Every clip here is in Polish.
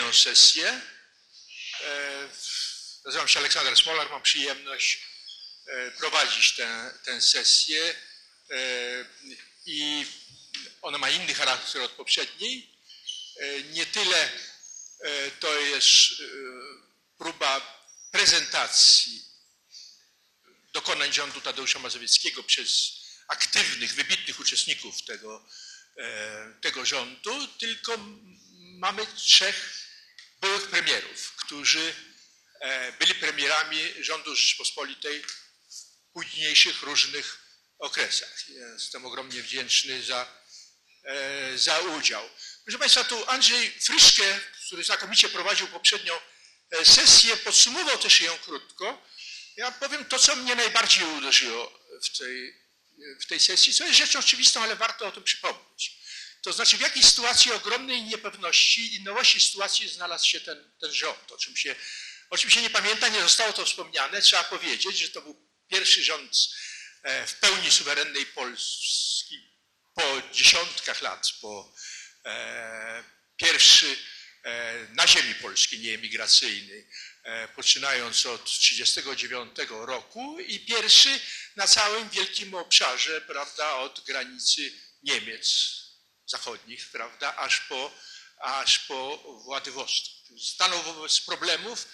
kolejną sesję. E, nazywam się Aleksander Smolar, mam przyjemność e, prowadzić tę, tę sesję e, i ona ma inny charakter od poprzedniej. Nie tyle to jest próba prezentacji dokonań rządu Tadeusza Mazowieckiego przez aktywnych, wybitnych uczestników tego, tego rządu, tylko mamy trzech byłych premierów, którzy e, byli premierami rządu Rzeczypospolitej w późniejszych różnych okresach. Jestem ogromnie wdzięczny za, e, za udział. Proszę Państwa, tu Andrzej Fryszke, który znakomicie prowadził poprzednią e, sesję, podsumował też ją krótko. Ja powiem to, co mnie najbardziej uderzyło w tej, w tej sesji, co jest rzeczą oczywistą, ale warto o tym przypomnieć. To znaczy, w jakiej sytuacji ogromnej niepewności i nowości sytuacji znalazł się ten, ten rząd, o czym, się, o czym się nie pamięta, nie zostało to wspomniane. Trzeba powiedzieć, że to był pierwszy rząd e, w pełni suwerennej Polski po dziesiątkach lat, po e, pierwszy e, na ziemi polskiej, nieemigracyjny, e, poczynając od 1939 roku i pierwszy na całym wielkim obszarze, prawda, od granicy Niemiec zachodnich, prawda, aż po, aż po Władywostok. Stanął wobec problemów,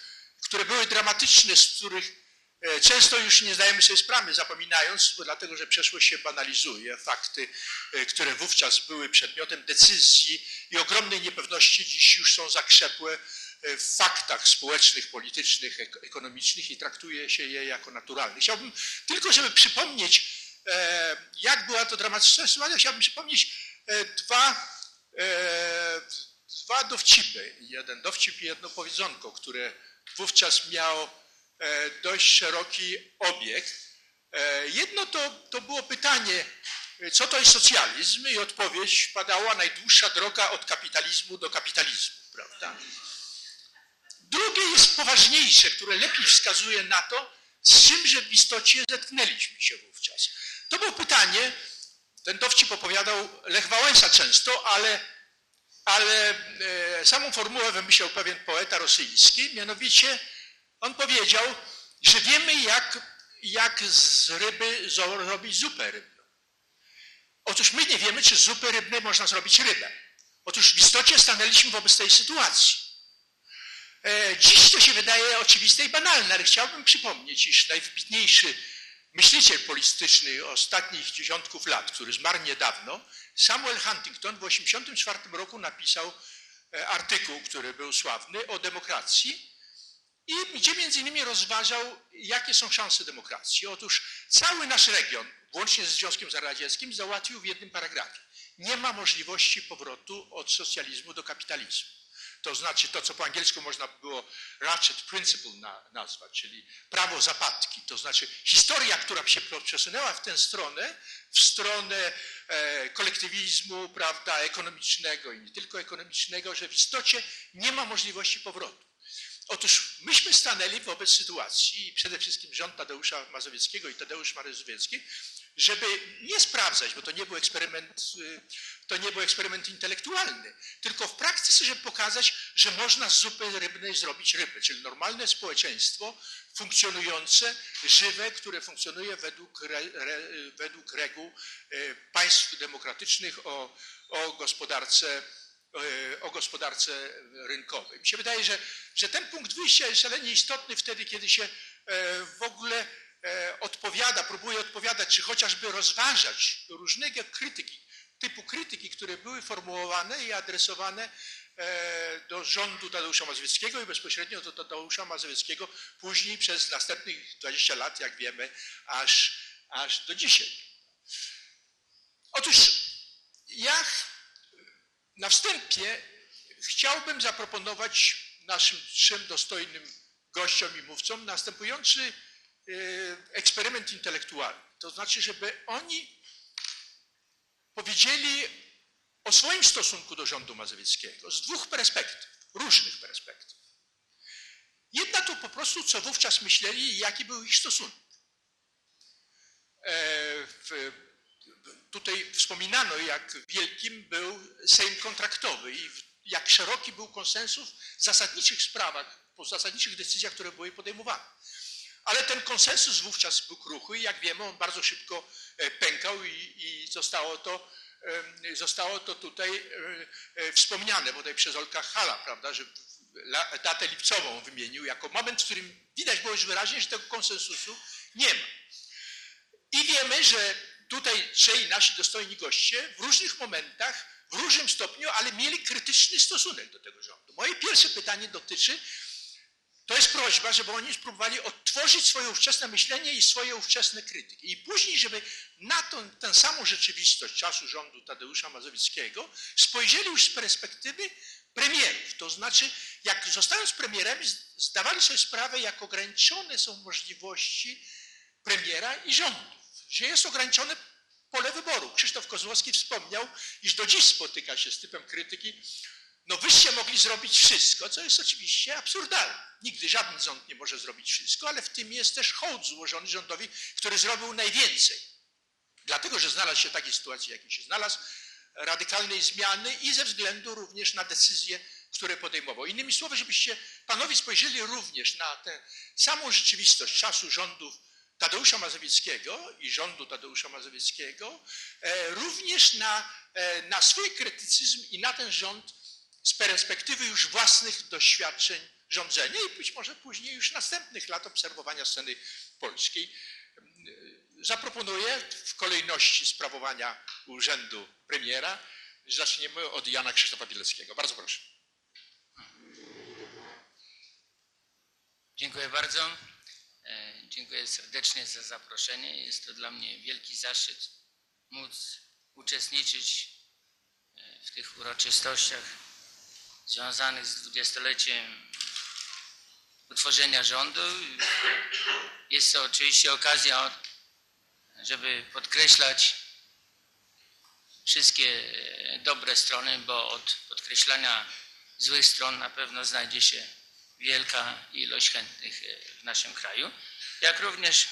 które były dramatyczne, z których e, często już nie zdajemy sobie sprawy, zapominając, dlatego że przeszłość się banalizuje. Fakty, e, które wówczas były przedmiotem decyzji i ogromnej niepewności, dziś już są zakrzepłe e, w faktach społecznych, politycznych, ekonomicznych i traktuje się je jako naturalne. Chciałbym tylko, żeby przypomnieć, jak była to dramatyczna sytuacja, chciałbym przypomnieć dwa, e, dwa dowcipy. Jeden dowcip i jedno powiedzonko, które wówczas miało e, dość szeroki obieg. Jedno to, to było pytanie, co to jest socjalizm? I odpowiedź padała najdłuższa droga od kapitalizmu do kapitalizmu, prawda? Drugie jest poważniejsze, które lepiej wskazuje na to, z czymże w istocie zetknęliśmy się wówczas. To było pytanie, ten dowcip opowiadał Lech Wałęsa często, ale, ale e, samą formułę wymyślał pewien poeta rosyjski, mianowicie on powiedział, że wiemy jak, jak z ryby zrobić zupę rybną. Otóż my nie wiemy, czy z zupy rybnej można zrobić rybę. Otóż w istocie stanęliśmy wobec tej sytuacji. E, dziś to się wydaje oczywiste i banalne, ale chciałbym przypomnieć, iż najwybitniejszy myśliciel polityczny ostatnich dziesiątków lat, który zmarł niedawno, Samuel Huntington w 1984 roku napisał e, artykuł, który był sławny, o demokracji i gdzie między innymi rozważał, jakie są szanse demokracji. Otóż cały nasz region, włącznie ze Związkiem Radzieckim, załatwił w jednym paragrafie. Nie ma możliwości powrotu od socjalizmu do kapitalizmu to znaczy to, co po angielsku można by było ratchet principle na, nazwać, czyli prawo zapadki, to znaczy historia, która się przesunęła w tę stronę, w stronę e, kolektywizmu, prawda, ekonomicznego i nie tylko ekonomicznego, że w istocie nie ma możliwości powrotu. Otóż myśmy stanęli wobec sytuacji, przede wszystkim rząd Tadeusza Mazowieckiego i Tadeusz Mazowiecki, żeby nie sprawdzać, bo to nie był eksperyment, y, to nie był eksperyment intelektualny, tylko w praktyce, żeby pokazać, że można z zupy rybnej zrobić rybę, czyli normalne społeczeństwo funkcjonujące, żywe, które funkcjonuje według, re, re, według reguł y, państw demokratycznych o, o gospodarce y, o gospodarce rynkowej. Mi się wydaje, że, że ten punkt wyjścia jest szalenie istotny wtedy, kiedy się w ogóle E, odpowiada, próbuje odpowiadać, czy chociażby rozważać różnego krytyki, typu krytyki, które były formułowane i adresowane e, do rządu Tadeusza Mazowieckiego i bezpośrednio do Tadeusza Mazowieckiego później przez następnych 20 lat, jak wiemy, aż, aż do dzisiaj. Otóż ja na wstępie chciałbym zaproponować naszym trzem dostojnym gościom i mówcom następujący Y, eksperyment intelektualny. To znaczy, żeby oni powiedzieli o swoim stosunku do rządu mazowieckiego z dwóch perspektyw, różnych perspektyw. Jedna to po prostu, co wówczas myśleli i jaki był ich stosunek. E, tutaj wspominano, jak wielkim był Sejm kontraktowy i w jak szeroki był konsensus w zasadniczych sprawach, po zasadniczych decyzjach, które były podejmowane. Ale ten konsensus wówczas był kruchy i jak wiemy, on bardzo szybko e, pękał i, i zostało, to, zostało to tutaj e, wspomniane bodaj przez Olka Hala, prawda, że datę lipcową wymienił jako moment, w którym widać było już wyraźnie, że tego konsensusu nie ma. I wiemy, że tutaj trzej nasi dostojni goście w różnych momentach, w różnym stopniu, ale mieli krytyczny stosunek do tego rządu. Moje pierwsze pytanie dotyczy, to jest prośba, żeby oni spróbowali odtworzyć swoje ówczesne myślenie i swoje ówczesne krytyki. I później, żeby na tą, tę samą rzeczywistość czasu rządu Tadeusza Mazowieckiego spojrzeli już z perspektywy premierów. To znaczy, jak zostając premierem, zdawali sobie sprawę, jak ograniczone są możliwości premiera i rządów, że jest ograniczone pole wyboru. Krzysztof Kozłowski wspomniał, iż do dziś spotyka się z typem krytyki, no wyście mogli zrobić wszystko, co jest oczywiście absurdalne. Nigdy żaden rząd nie może zrobić wszystko, ale w tym jest też hołd złożony rządowi, który zrobił najwięcej. Dlatego, że znalazł się w takiej sytuacji, jakiej się znalazł, radykalnej zmiany i ze względu również na decyzje, które podejmował. Innymi słowy, żebyście panowie spojrzeli również na tę samą rzeczywistość czasu rządów Tadeusza Mazowieckiego i rządu Tadeusza Mazowieckiego, e, również na, e, na swój krytycyzm i na ten rząd z perspektywy już własnych doświadczeń rządzenia i być może później już następnych lat obserwowania sceny polskiej. Zaproponuję w kolejności sprawowania urzędu premiera. Zaczniemy od Jana Krzysztofa Bieleckiego. Bardzo proszę. Dziękuję bardzo. E, dziękuję serdecznie za zaproszenie. Jest to dla mnie wielki zaszczyt móc uczestniczyć e, w tych uroczystościach związanych z dwudziestoleciem utworzenia rządu. Jest to oczywiście okazja, żeby podkreślać wszystkie dobre strony, bo od podkreślania złych stron na pewno znajdzie się wielka ilość chętnych w naszym kraju. Jak również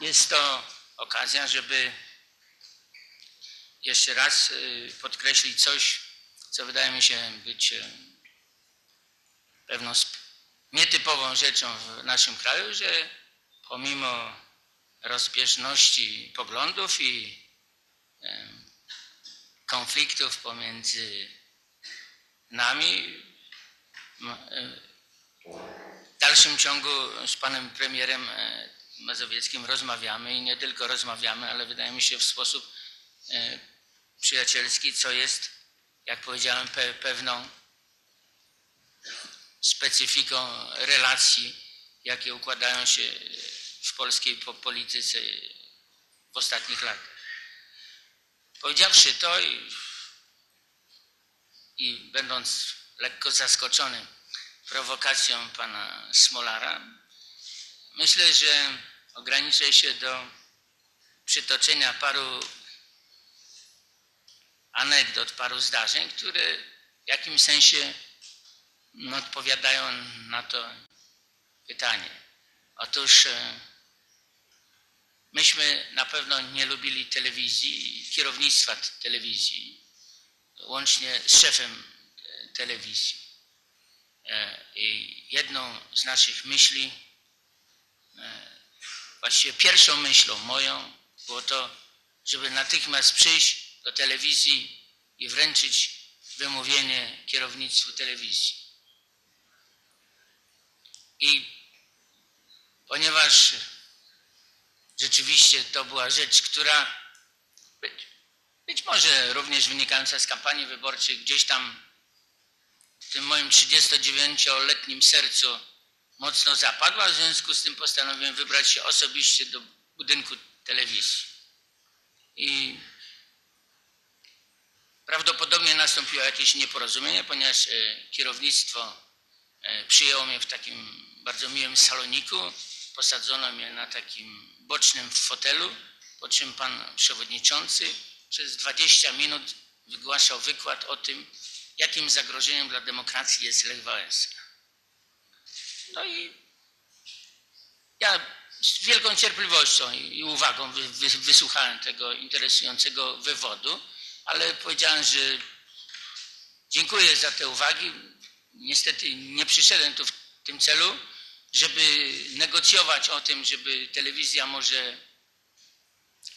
jest to okazja, żeby jeszcze raz y, podkreślić coś, co wydaje mi się być y, pewną nietypową rzeczą w naszym kraju, że pomimo rozbieżności poglądów i konfliktów pomiędzy nami, w dalszym ciągu z panem premierem e, Mazowieckim rozmawiamy i nie tylko rozmawiamy, ale wydaje mi się w sposób e, przyjacielski, co jest, jak powiedziałem, pewną specyfiką relacji, jakie układają się w polskiej polityce w ostatnich latach. Powiedziawszy to i, i będąc lekko zaskoczony prowokacją pana Smolara, myślę, że ograniczę się do przytoczenia paru anegdot, paru zdarzeń, które w jakimś sensie no, odpowiadają na to pytanie. Otóż e, myśmy na pewno nie lubili telewizji, kierownictwa telewizji, łącznie z szefem e, telewizji. E, I jedną z naszych myśli, właściwie pierwszą myślą moją było to, żeby natychmiast przyjść do telewizji i wręczyć wymówienie kierownictwu telewizji. I ponieważ rzeczywiście to była rzecz, która być, być może również wynikająca z kampanii wyborczej gdzieś tam w tym moim 39-letnim sercu mocno zapadła, w związku z tym postanowiłem wybrać się osobiście do budynku telewizji. I prawdopodobnie nastąpiło jakieś nieporozumienie, ponieważ e, kierownictwo E, przyjął mnie w takim bardzo miłym saloniku, posadzono mnie na takim bocznym fotelu, po czym pan przewodniczący przez 20 minut wygłaszał wykład o tym, jakim zagrożeniem dla demokracji jest Lech Wałęsa. No i ja z wielką cierpliwością i uwagą wysłuchałem tego interesującego wywodu, ale powiedziałem, że dziękuję za te uwagi. Niestety nie przyszedłem tu w tym celu, żeby negocjować o tym, żeby telewizja może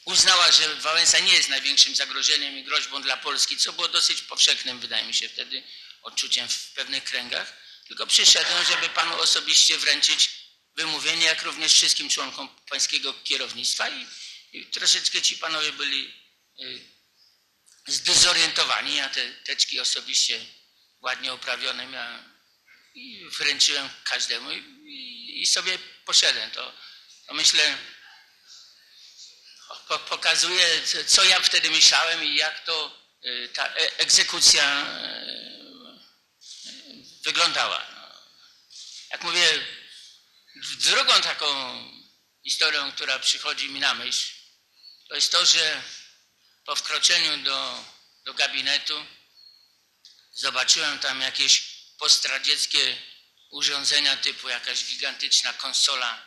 uznała, że Wałęsa nie jest największym zagrożeniem i groźbą dla Polski, co było dosyć powszechnym, wydaje mi się, wtedy odczuciem w pewnych kręgach. Tylko przyszedłem, żeby panu osobiście wręczyć wymówienie, jak również wszystkim członkom pańskiego kierownictwa i, i troszeczkę ci panowie byli y, zdezorientowani. Ja te teczki osobiście ładnie oprawione miałem i wręczyłem każdemu i, i, i sobie poszedłem. To, to myślę po, pokazuje, co- ja wtedy myślałem i jak to y, ta e- egzekucja y, wyglądała. No. Jak mówię, drugą taką historią, która przychodzi mi na myśl, to jest to, że po wkroczeniu do, do gabinetu zobaczyłem tam jakieś postradzieckie urządzenia typu jakaś gigantyczna konsola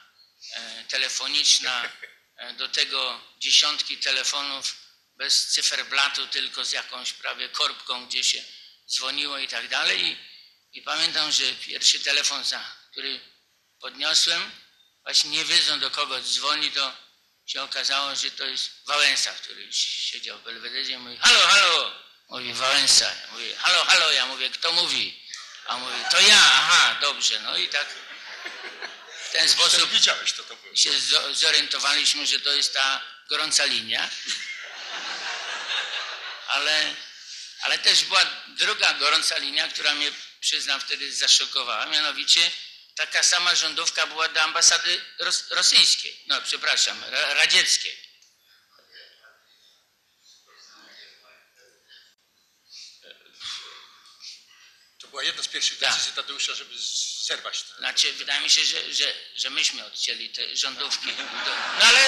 e, telefoniczna, e, do tego dziesiątki telefonów bez cyferblatu, tylko z jakąś prawie korbką, gdzie się dzwoniło i tak dalej. I, i pamiętam, że pierwszy telefon, za który podniosłem, właśnie nie wiedząc do kogo dzwoni, to się okazało, że to jest Wałęsa, który siedział w Belwederze i mówi, halo, halo, mówi Wałęsa, ja mówię, halo, halo, ja mówię, kto mówi? A mówi, to ja, aha, dobrze, no i tak w ten sposób Widziałeś, to to było. się zo- zorientowaliśmy, że to jest ta gorąca linia. Ale, ale też była druga gorąca linia, która mnie, przyznam, wtedy zaszokowała. Mianowicie taka sama rządówka była do ambasady ros- rosyjskiej, no przepraszam, ra- radzieckiej. To była jedna z pierwszych Tak. decyzji Tadeusza, żeby zerwać ten. Znaczy, wydaje mi się, że, że, że myśmy odcięli te rządówki. No ale...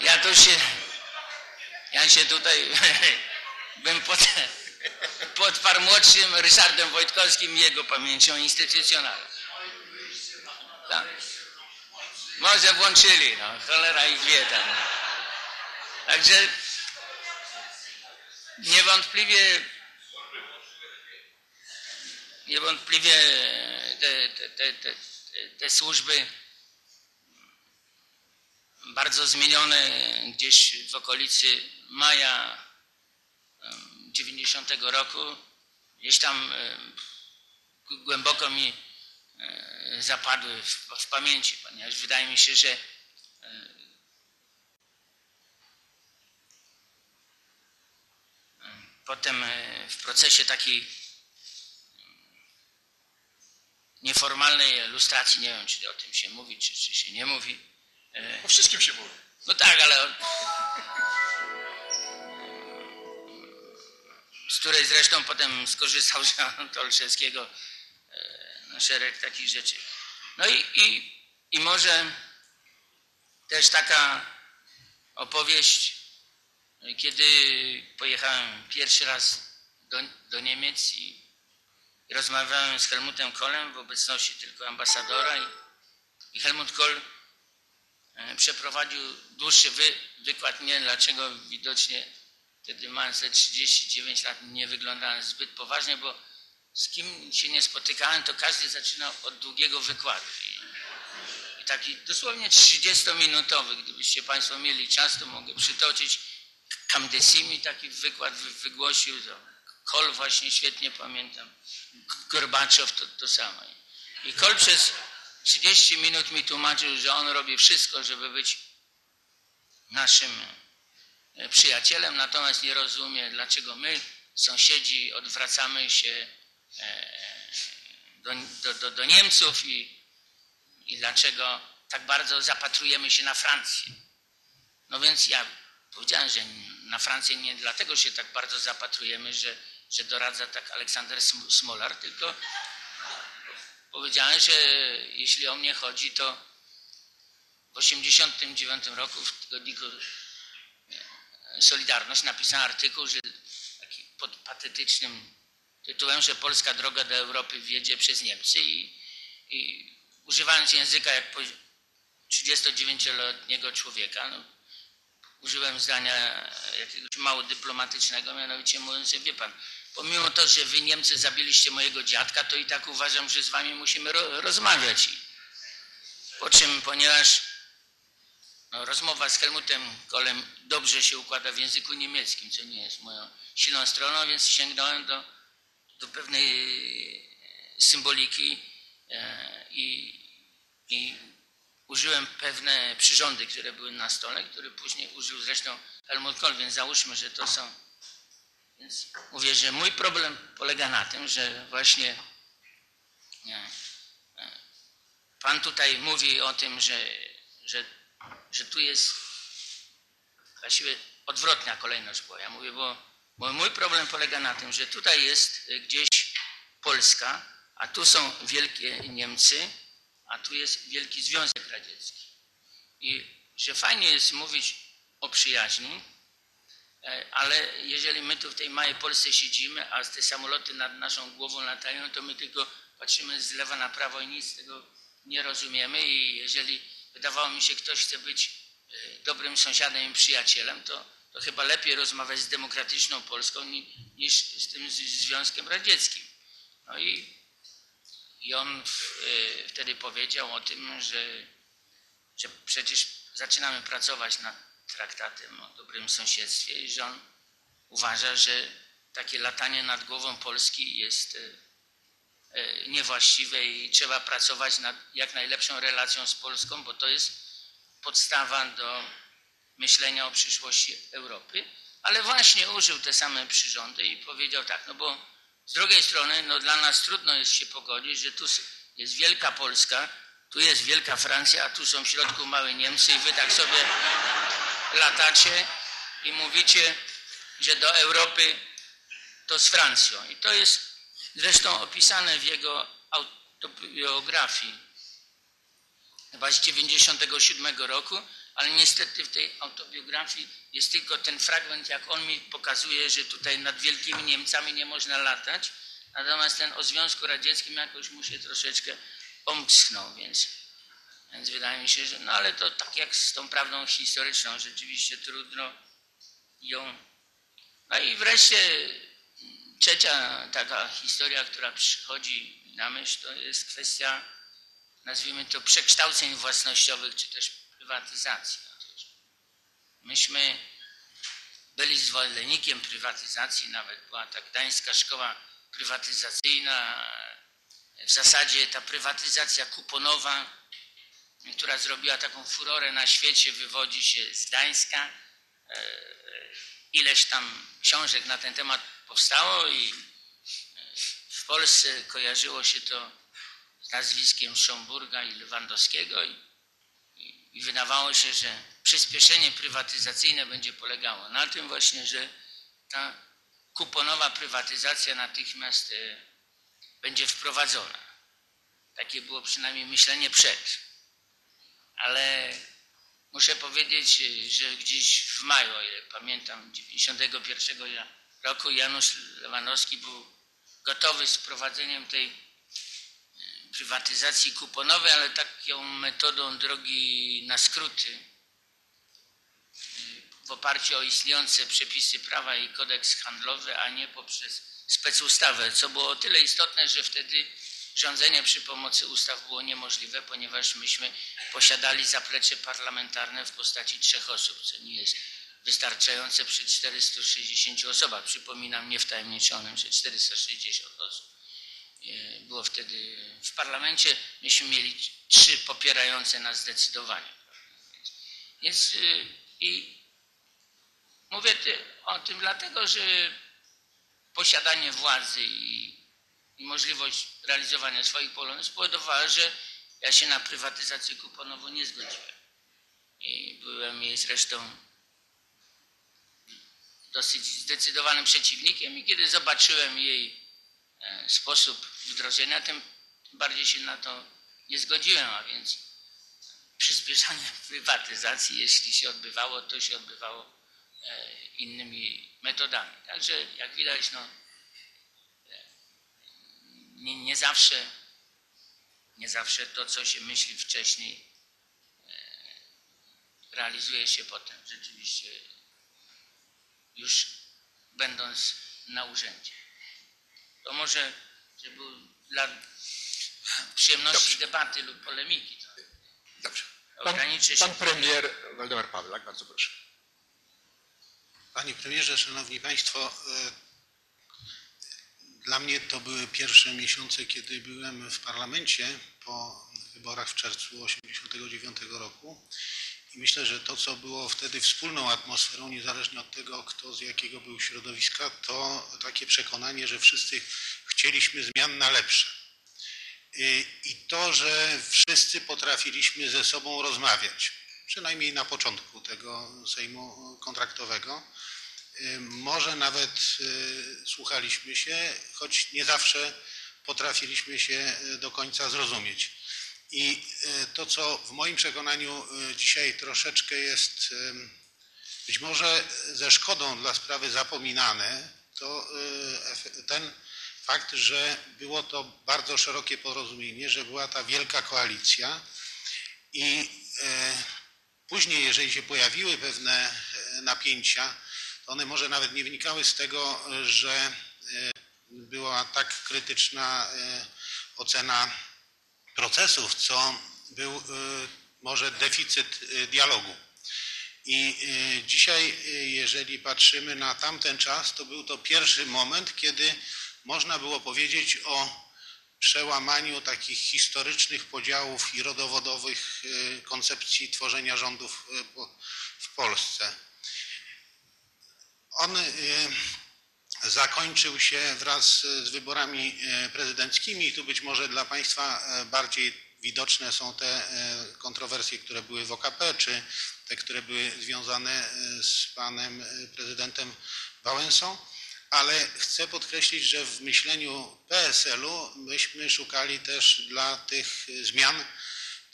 Ja tu się... Ja się tutaj bym pod, podparł młodszym Ryszardem Wojtkowskim jego pamięcią instytucjonalną. Tak. Może włączyli, no, cholera ich wie tam. Także niewątpliwie niewątpliwie te, te, te, te, służby bardzo zmienione gdzieś w okolicy maja 90 roku gdzieś tam em, głęboko mi e, zapadły w, w pamięci, ponieważ wydaje mi się, że potem e, w procesie takiej nieformalnej lustracji, nie wiem, czy o tym się mówi, czy, czy się nie mówi. E, O wszystkim się mówi. No tak, ale z której zresztą potem skorzystał Jean Tolszewskiego e, na szereg takich rzeczy. No i, i, i może też taka opowieść, kiedy pojechałem pierwszy raz do, do Niemiec i, rozmawiałem z Helmutem Kohlem w obecności tylko ambasadora i, i Helmut Kohl e, przeprowadził dłuższy wy, wykład mnie, dlaczego widocznie wtedy mając te 39 lat nie wyglądałem zbyt poważnie, bo z kim się nie spotykałem, to każdy zaczynał od długiego wykładu. I, taki dosłownie 30-minutowy, gdybyście Państwo mieli czas, to mogę przytoczyć. Kamdesimi taki wykład wy, wygłosił, Kol właśnie świetnie pamiętam, Gorbaczow to, to samo. I Kol przez 30 minut mi tłumaczył, że on robi wszystko, żeby być naszym przyjacielem, natomiast nie rozumie, dlaczego my, sąsiedzi, odwracamy się e, do, do, do, do Niemców i, i dlaczego tak bardzo zapatrujemy się na Francję. No więc ja powiedziałem, że na Francję nie dlatego się tak bardzo zapatrujemy, że, że doradza tak Aleksander Sm- Smolar, tylko powiedziałem, że jeśli o mnie chodzi, to w 1989 roku w tygodniku Solidarność napisałem artykuł, że taki pod patetycznym tytułem, że polska droga do Europy wiedzie przez Niemcy i, i używając języka jak po- 39-letniego człowieka, no, użyłem zdania jakiegoś mało dyplomatycznego, mianowicie mówiąc, że wie pan, pomimo to, że wy Niemcy zabiliście mojego dziadka, to i tak uważam, że z wami musimy ro rozmawiać. Po czym, ponieważ rozmowa z Helmutem Kolem dobrze się układa w języku niemieckim, co nie jest moją silną stroną, więc sięgnąłem do, do pewnej symboliki e, i, i użyłem pewne przyrządy, które były na stole, które później użył zresztą Helmut Kohl, więc załóżmy, że to są. Więc mówię, że mój problem polega na tym, że właśnie nie, e, Pan tutaj mówi o tym, że, że, że tu jest właściwie odwrotna kolejność była. Ja mówię, bo, bo mój problem polega na tym, że tutaj jest gdzieś Polska, a tu są wielkie Niemcy, a tu jest Wielki Związek Radziecki. I że fajnie jest mówić o przyjaźni, e, ale jeżeli my tu w tej małej Polsce siedzimy, a te samoloty nad naszą głową latają, to my tylko patrzymy z lewa na prawo i nic z tego nie rozumiemy i jeżeli wydawało mi się, ktoś chce być e, dobrym sąsiadem i przyjacielem, to, to chyba lepiej rozmawiać z demokratyczną Polską niż z tym Związkiem Radzieckim. No i, i on w, y, wtedy powiedział o tym, że, że przecież zaczynamy pracować nad traktatem o dobrym sąsiedztwie i że on uważa, że takie latanie nad głową Polski jest y, niewłaściwe i trzeba pracować nad jak najlepszą relacją z Polską, bo to jest podstawa do myślenia o przyszłości Europy. Ale właśnie użył te same przyrządy i powiedział tak, no bo z drugiej strony, no dla nas trudno jest się pogodzić, że tu jest wielka Polska, tu jest wielka Francja, a tu są w środku małe Niemcy i wy tak sobie latacie i mówicie, że do Europy to z Francją. I to jest zresztą opisane w jego autobiografii. Chyba z 97 roku, ale niestety w tej autobiografii jest tylko ten fragment, jak on mi pokazuje, że tutaj nad wielkimi Niemcami nie można latać, natomiast ten o Związku Radzieckim jakoś mu się troszeczkę omsknął, więc, więc wydaje mi się, że no ale to tak jak z tą prawdą historyczną, rzeczywiście trudno ją... No i wreszcie trzecia taka historia, która przychodzi na myśl, to jest kwestia, nazwijmy to, przekształceń własnościowych, czy też prywatyzacji. Myśmy byli zwolennikiem prywatyzacji, nawet była ta gdańska szkoła prywatyzacyjna. W zasadzie ta prywatyzacja kuponowa, która zrobiła taką furorę na świecie, wywodzi się z Gdańska. E, ileś tam książek na ten temat powstało i e, w Polsce kojarzyło się to z nazwiskiem Szomburga i Lewandowskiego i, i, i wydawało się, że przyspieszenie prywatyzacyjne będzie polegało na tym właśnie, że ta kuponowa prywatyzacja natychmiast e, będzie wprowadzona. Takie było przynajmniej myślenie przed. Ale muszę powiedzieć, e, że gdzieś w maju, o ile pamiętam, 91 roku Janusz Lewandowski był gotowy z prowadzeniem tej e, prywatyzacji kuponowej, ale taką metodą drogi na skróty w oparciu o istniejące przepisy prawa i kodeks handlowy, a nie poprzez specustawę, co było o tyle istotne, że wtedy rządzenie przy pomocy ustaw było niemożliwe, ponieważ myśmy posiadali zaplecze parlamentarne w postaci trzech osób, co nie jest wystarczające przy 460 osobach. Przypominam niewtajemniczonym, że 460 osób e, było wtedy w parlamencie. Myśmy mieli trzy popierające nas zdecydowanie. Więc e, i Mówię o tym dlatego, że posiadanie władzy i, i możliwość realizowania swoich poglądów spowodowała, że ja się na prywatyzację kuponową nie zgodziłem. I byłem jej zresztą dosyć zdecydowanym przeciwnikiem i kiedy zobaczyłem jej e, sposób wdrożenia, tym bardziej się na to nie zgodziłem, a więc przyspieszanie prywatyzacji, jeśli się odbywało, to się odbywało E, innymi metodami. Także jak widać, no, e, nie, nie, zawsze, nie zawsze to, co się myśli wcześniej, realizuje się potem rzeczywiście już będąc na urzędzie. To może że był dla przyjemności Dobrze. debaty lub polemiki. To Dobrze. Pan, się. pan premier Waldemar Pawlak, bardzo proszę. Panie premierze, szanowni państwo, e, dla mnie to były pierwsze miesiące, kiedy byłem w parlamencie po wyborach w czerwcu 1989 roku. I myślę, że to, co było wtedy wspólną atmosferą, niezależnie od tego, kto z jakiego był środowiska, to takie przekonanie, że wszyscy chcieliśmy zmian na lepsze. I- I to, że wszyscy potrafiliśmy ze sobą rozmawiać, przynajmniej na początku tego Sejmu kontraktowego. Y, Może nawet y, słuchaliśmy się, choć nie zawsze potrafiliśmy się y, do końca zrozumieć. I y, to, co w moim przekonaniu y, dzisiaj troszeczkę jest być może ze szkodą dla sprawy zapominane, to efe- ten fakt, że było to bardzo szerokie porozumienie, że była ta wielka koalicja i e, później, jeżeli się pojawiły pewne e, napięcia, to one może nawet nie wynikały z tego, e, że e, była tak krytyczna e, ocena procesów, co był e, może deficyt e, dialogu. I y, dzisiaj, y, jeżeli patrzymy na tamten czas, to był to pierwszy moment, kiedy można było powiedzieć o przełamaniu takich historycznych podziałów i rodowodowych y, koncepcji tworzenia rządów y, w Polsce. On y, zakończył się wraz z wyborami e, prezydenckimi tu być może dla Państwa e, bardziej widoczne są te e, kontrowersje, które były w OKP, czy te, które były związane z panem prezydentem Wałęsą, ale chcę podkreślić, że w myśleniu PSL-u myśmy szukali też dla tych zmian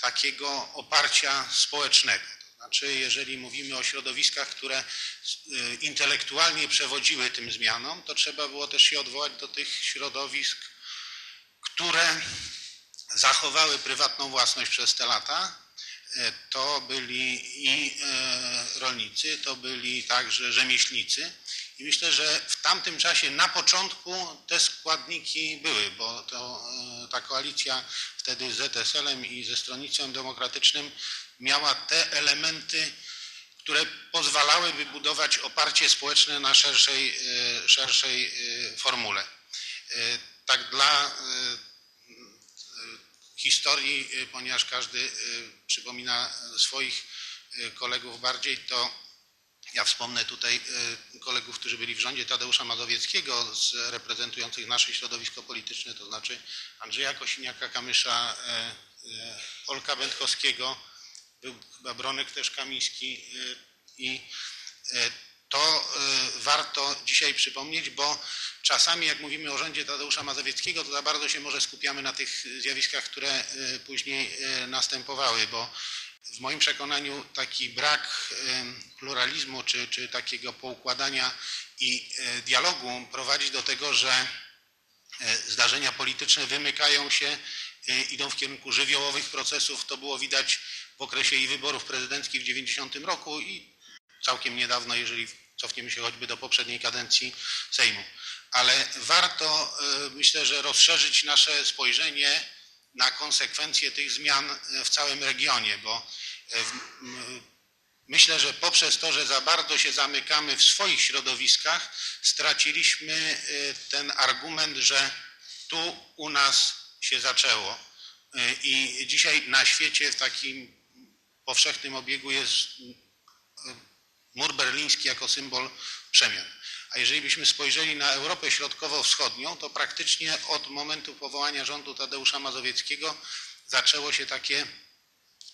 takiego oparcia społecznego. Znaczy, jeżeli mówimy o środowiskach, które y, intelektualnie przewodziły tym zmianom, to trzeba było też się odwołać do tych środowisk, które zachowały prywatną własność przez te lata. E, To byli i e, rolnicy, to byli także rzemieślnicy. I myślę, że w tamtym czasie na początku te składniki były, bo to, e, ta koalicja wtedy z ZSL-em i ze Stronnictwem Demokratycznym miała te elementy, które pozwalałyby budować oparcie społeczne na szerszej, e, szerszej e, formule. E, Tak dla historii, ponieważ każdy przypomina swoich kolegów bardziej, to ja wspomnę tutaj kolegów, którzy byli w rządzie Tadeusza Mazowieckiego, z, reprezentujących nasze środowisko polityczne, to znaczy Andrzeja Kosiniaka-Kamysza, Olka Będkowskiego, był chyba Bronek też Kamiński y, i y, to y, warto dzisiaj przypomnieć, bo czasami jak mówimy o rządzie Tadeusza Mazowieckiego, to za bardzo się może skupiamy na tych zjawiskach, które później następowały, bo w moim przekonaniu taki brak pluralizmu czy, czy takiego poukładania i dialogu prowadzi do tego, że zdarzenia polityczne wymykają się, idą w kierunku żywiołowych procesów. To było widać w okresie i wyborów prezydenckich w 90 roku i całkiem niedawno, jeżeli cofniemy się choćby do poprzedniej kadencji Sejmu. Ale warto, y, myślę, że rozszerzyć nasze spojrzenie na konsekwencje tych zmian y, w całym regionie, bo y, myślę, że poprzez to, że za bardzo się zamykamy w swoich środowiskach, straciliśmy ten argument, że tu u nas się zaczęło. I dzisiaj na świecie w takim powszechnym obiegu jest mur berliński jako symbol przemian. A jeżeli byśmy spojrzeli na Europę Środkowo-Wschodnią, to praktycznie od momentu powołania rządu Tadeusza Mazowieckiego zaczęło się takie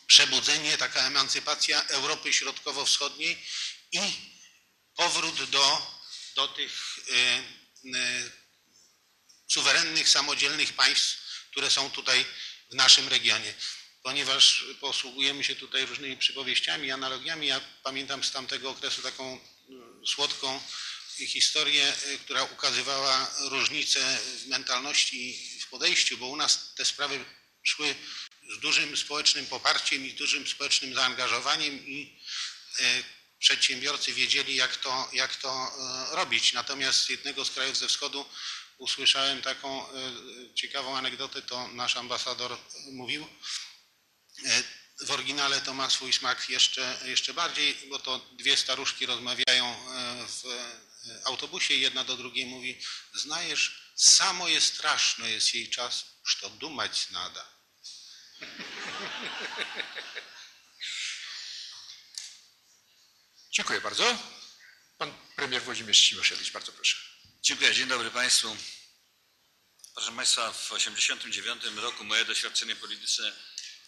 przebudzenie, taka emancypacja Europy Środkowo-Wschodniej i powrót do, do tych y, y, suwerennych, samodzielnych państw, które są tutaj w naszym regionie. Ponieważ posługujemy się tutaj różnymi przypowieściami, analogiami, ja pamiętam z tamtego okresu taką y, słodką historię, y, która ukazywała różnice w mentalności i w podejściu, bo u nas te sprawy szły z dużym społecznym poparciem i dużym społecznym zaangażowaniem i e, przedsiębiorcy wiedzieli, jak to, jak to e, robić. Natomiast z jednego z krajów ze wschodu usłyszałem taką e, ciekawą anegdotę, to nasz ambasador mówił. E, W oryginale to ma swój smak jeszcze, jeszcze bardziej, bo to dwie staruszki rozmawiają e, w e, autobusie i jedna do drugiej mówi znajesz, samo jest straszno jest jej czas, że dumać nada. Dziękuję bardzo. Pan premier Włodzimierz Cimoszewicz, bardzo proszę. Dziękuję, dzień dobry Państwu. Proszę Państwa, w 1989 roku moje doświadczenie polityczne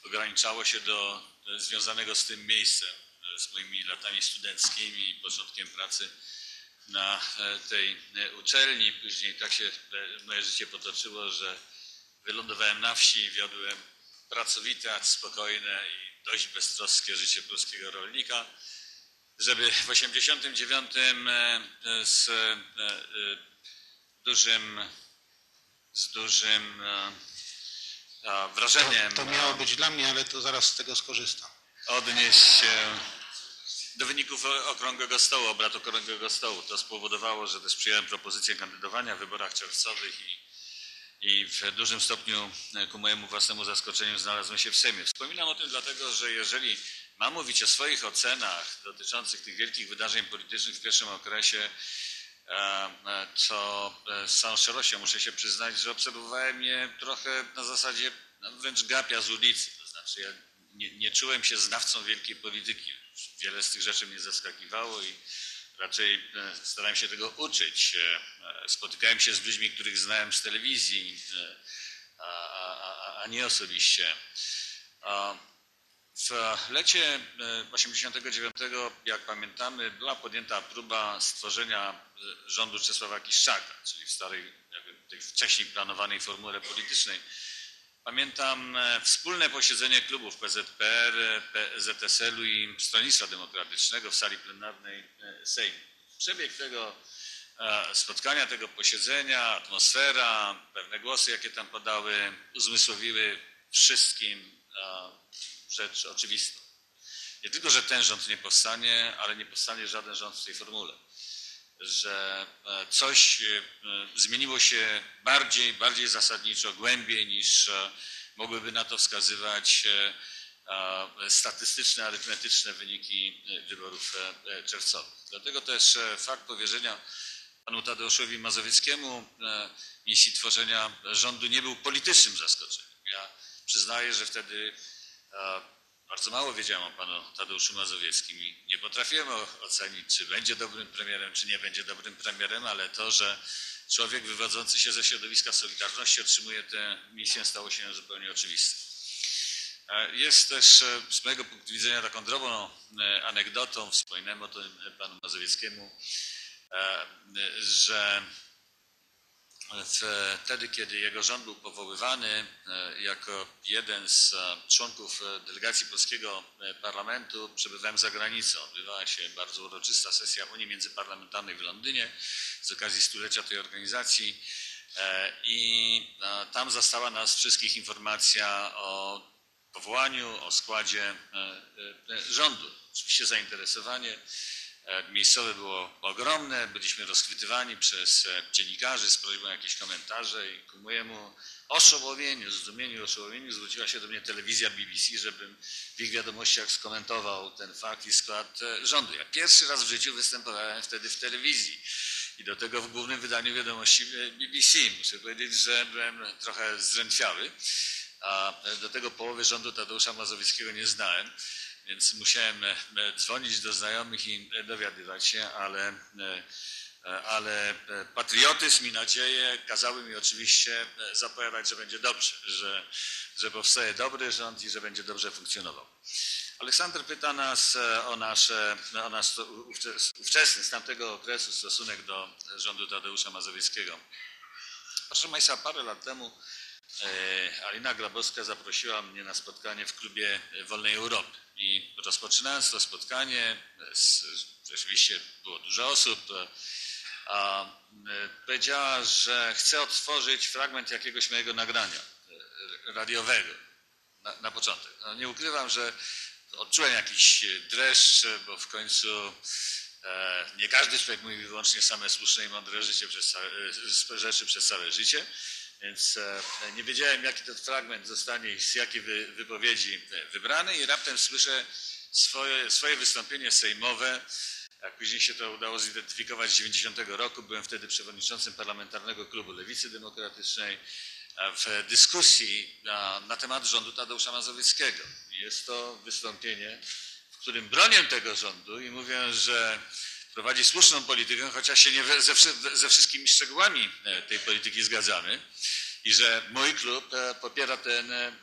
ograniczało się do związanego z tym miejscem, e, z moimi latami studenckimi i początkiem pracy na e, tej e, uczelni. Później tak się moje życie potoczyło, że wylądowałem na wsi, wiodłem pracowite, spokojne i dość beztroskie życie polskiego rolnika żeby w 89 e, e, z dużym, z dużym a, To, wrażeniem to miało być dla mnie, ale to zaraz z tego skorzystam. odnieść się do wyników Okrągłego Stołu, obrad Okrągłego Stołu. To spowodowało, że też przyjąłem propozycję kandydowania w wyborach czerwcowych i, i w dużym stopniu e, ku mojemu własnemu zaskoczeniu znalazłem się w Sejmie. Wspominam o tym dlatego, że jeżeli mam mówić o swoich ocenach dotyczących tych wielkich wydarzeń politycznych w pierwszym okresie, e, e, z całą szczerością muszę się przyznać, że obserwowałem je trochę na zasadzie no, wręcz gapia z ulicy. To znaczy ja nie, nie czułem się znawcą wielkiej polityki. Wiele z tych rzeczy mnie zaskakiwało i raczej e, starałem się tego uczyć. E, Spotykałem się z ludźmi, których znałem z telewizji, a, a- a nie osobiście. W lecie e, 89, jak pamiętamy, była podjęta próba stworzenia e, rządu Czesława Kiszczaka, czyli w starej, jakby tej wcześniej planowanej formule politycznej. Pamiętam e, wspólne posiedzenie klubów PZPR, e, ZSL-u i Stronnictwa Demokratycznego w sali plenarnej e, Sejmu. Przebieg tego e, spotkania, tego posiedzenia, atmosfera, pewne głosy, jakie tam padały, uzmysłowiły wszystkim e, rzecz oczywistą. Nie tylko, że ten rząd nie powstanie, ale nie powstanie żaden rząd w tej formule. Że e, coś e, zmieniło się bardziej, bardziej zasadniczo, głębiej niż e, mogłyby na to wskazywać statystyczne, arytmetyczne wyniki wyborów czerwcowych. Dlatego też fakt powierzenia panu Tadeuszowi Mazowieckiemu misji tworzenia rządu nie był politycznym zaskoczeniem. Ja przyznaję, że wtedy bardzo mało wiedziałem o panu Tadeuszu Mazowieckim i nie potrafiłem ocenić, czy będzie dobrym premierem, czy nie będzie dobrym premierem, ale to, że człowiek wywodzący się ze środowiska Solidarności otrzymuje tę misję, stało się zupełnie oczywiste. Jest też e, z mojego punktu widzenia taką drobną e, anegdotą, wspominałem o tym panu Mazowieckiemu, e, że wtedy, kiedy jego rząd był powoływany e, jako jeden z e, członków e, delegacji polskiego parlamentu, przebywałem za granicą. Odbywała się bardzo uroczysta sesja Unii Międzyparlamentarnej w Londynie z okazji stulecia tej organizacji i tam zastała nas wszystkich informacja o powołaniu, o składzie rządu. Oczywiście zainteresowanie Miejscowe było ogromne, byliśmy rozchwytywani przez e, dziennikarzy z prośbą o jakieś komentarze i ku mojemu oszołomieniu, zdumieniu, oszołomieniu zwróciła się do mnie telewizja BBC, żebym w ich wiadomościach skomentował ten fakt i skład e, rządu. Ja pierwszy raz w życiu występowałem wtedy w telewizji i do tego w głównym wydaniu wiadomości e, BBC. Muszę powiedzieć, że byłem trochę zdrętwiały, a e, do tego połowy rządu Tadeusza Mazowieckiego nie znałem. Więc musiałem e, e, dzwonić do znajomych i e, dowiadywać się, ale, ale patriotyzm i nadzieje kazały mi oczywiście zapowiadać, że będzie dobrze, że, że powstaje dobry rząd i że będzie dobrze funkcjonował. Aleksander pyta nas o, nasze, o nasz ówcze- ówczesny z tamtego okresu stosunek do rządu Tadeusza Mazowieckiego. Proszę Państwa, parę lat temu Alina Grabowska zaprosiła mnie na spotkanie w klubie Wolnej Europy. I rozpoczynając to spotkanie, e, z, rzeczywiście było dużo osób, e, a, e, powiedziała, że chce odtworzyć fragment jakiegoś mojego nagrania e, radiowego. na, na początek. No, nie ukrywam, że odczułem jakiś dreszcz, bo w końcu e, nie każdy człowiek mówi wyłącznie same słuszne i mądre życie przez całe, e, rzeczy przez całe życie. Więc e, nie wiedziałem, jaki ten fragment zostanie i z jakiej wy, wypowiedzi wybrany, i raptem słyszę swoje, swoje wystąpienie sejmowe. Jak później się to udało zidentyfikować z 90 roku, byłem wtedy przewodniczącym Parlamentarnego Klubu Lewicy Demokratycznej w dyskusji na, na temat rządu Tadeusza Mazowieckiego. Jest to wystąpienie, w którym bronię tego rządu i mówię, że prowadzi słuszną politykę, chociaż się nie ze, ze wszystkimi szczegółami e, tej polityki zgadzamy i że mój klub e, popiera ten e,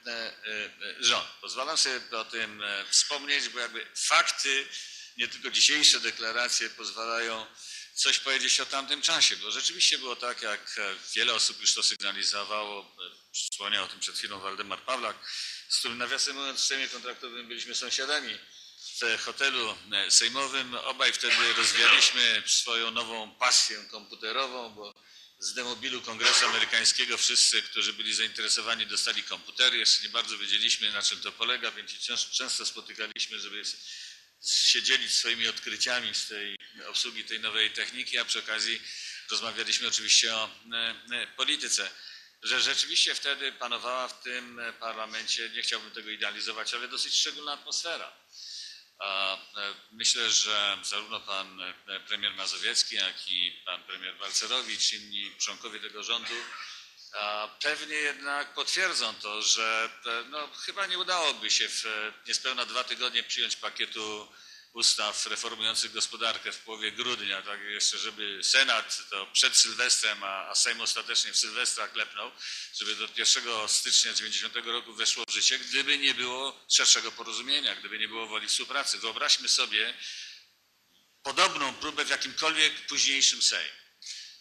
rząd. Pozwalam sobie o tym wspomnieć, bo jakby fakty, nie tylko dzisiejsze deklaracje pozwalają coś powiedzieć o tamtym czasie, bo rzeczywiście było tak, jak wiele osób już to sygnalizowało, wspomniał o tym przed chwilą Waldemar Pawlak, z którym nawiasem mówiąc w Sejmie Kontraktowym byliśmy sąsiadami w hotelu sejmowym. Obaj wtedy rozwijaliśmy swoją nową pasję komputerową, bo z demobilu Kongresu Amerykańskiego wszyscy, którzy byli zainteresowani, dostali komputery. Jeszcze nie bardzo wiedzieliśmy, na czym to polega, więc często spotykaliśmy, żeby się dzielić swoimi odkryciami z tej obsługi tej nowej techniki, a przy okazji rozmawialiśmy oczywiście o polityce. Że rzeczywiście wtedy panowała w tym parlamencie, nie chciałbym tego idealizować, ale dosyć szczególna atmosfera. Myślę, że zarówno pan premier Mazowiecki, jak i pan premier Balcerowicz, inni członkowie tego rządu pewnie jednak potwierdzą to, że no, chyba nie udałoby się w niespełna dwa tygodnie przyjąć pakietu ustaw reformujących gospodarkę w połowie grudnia, tak jeszcze, żeby Senat to przed Sylwestrem, a, a Sejm ostatecznie w Sylwestra klepnął, żeby do 1 stycznia 90 roku weszło w życie, gdyby nie było szerszego porozumienia, gdyby nie było woli współpracy. Wyobraźmy sobie podobną próbę w jakimkolwiek późniejszym Sejmie.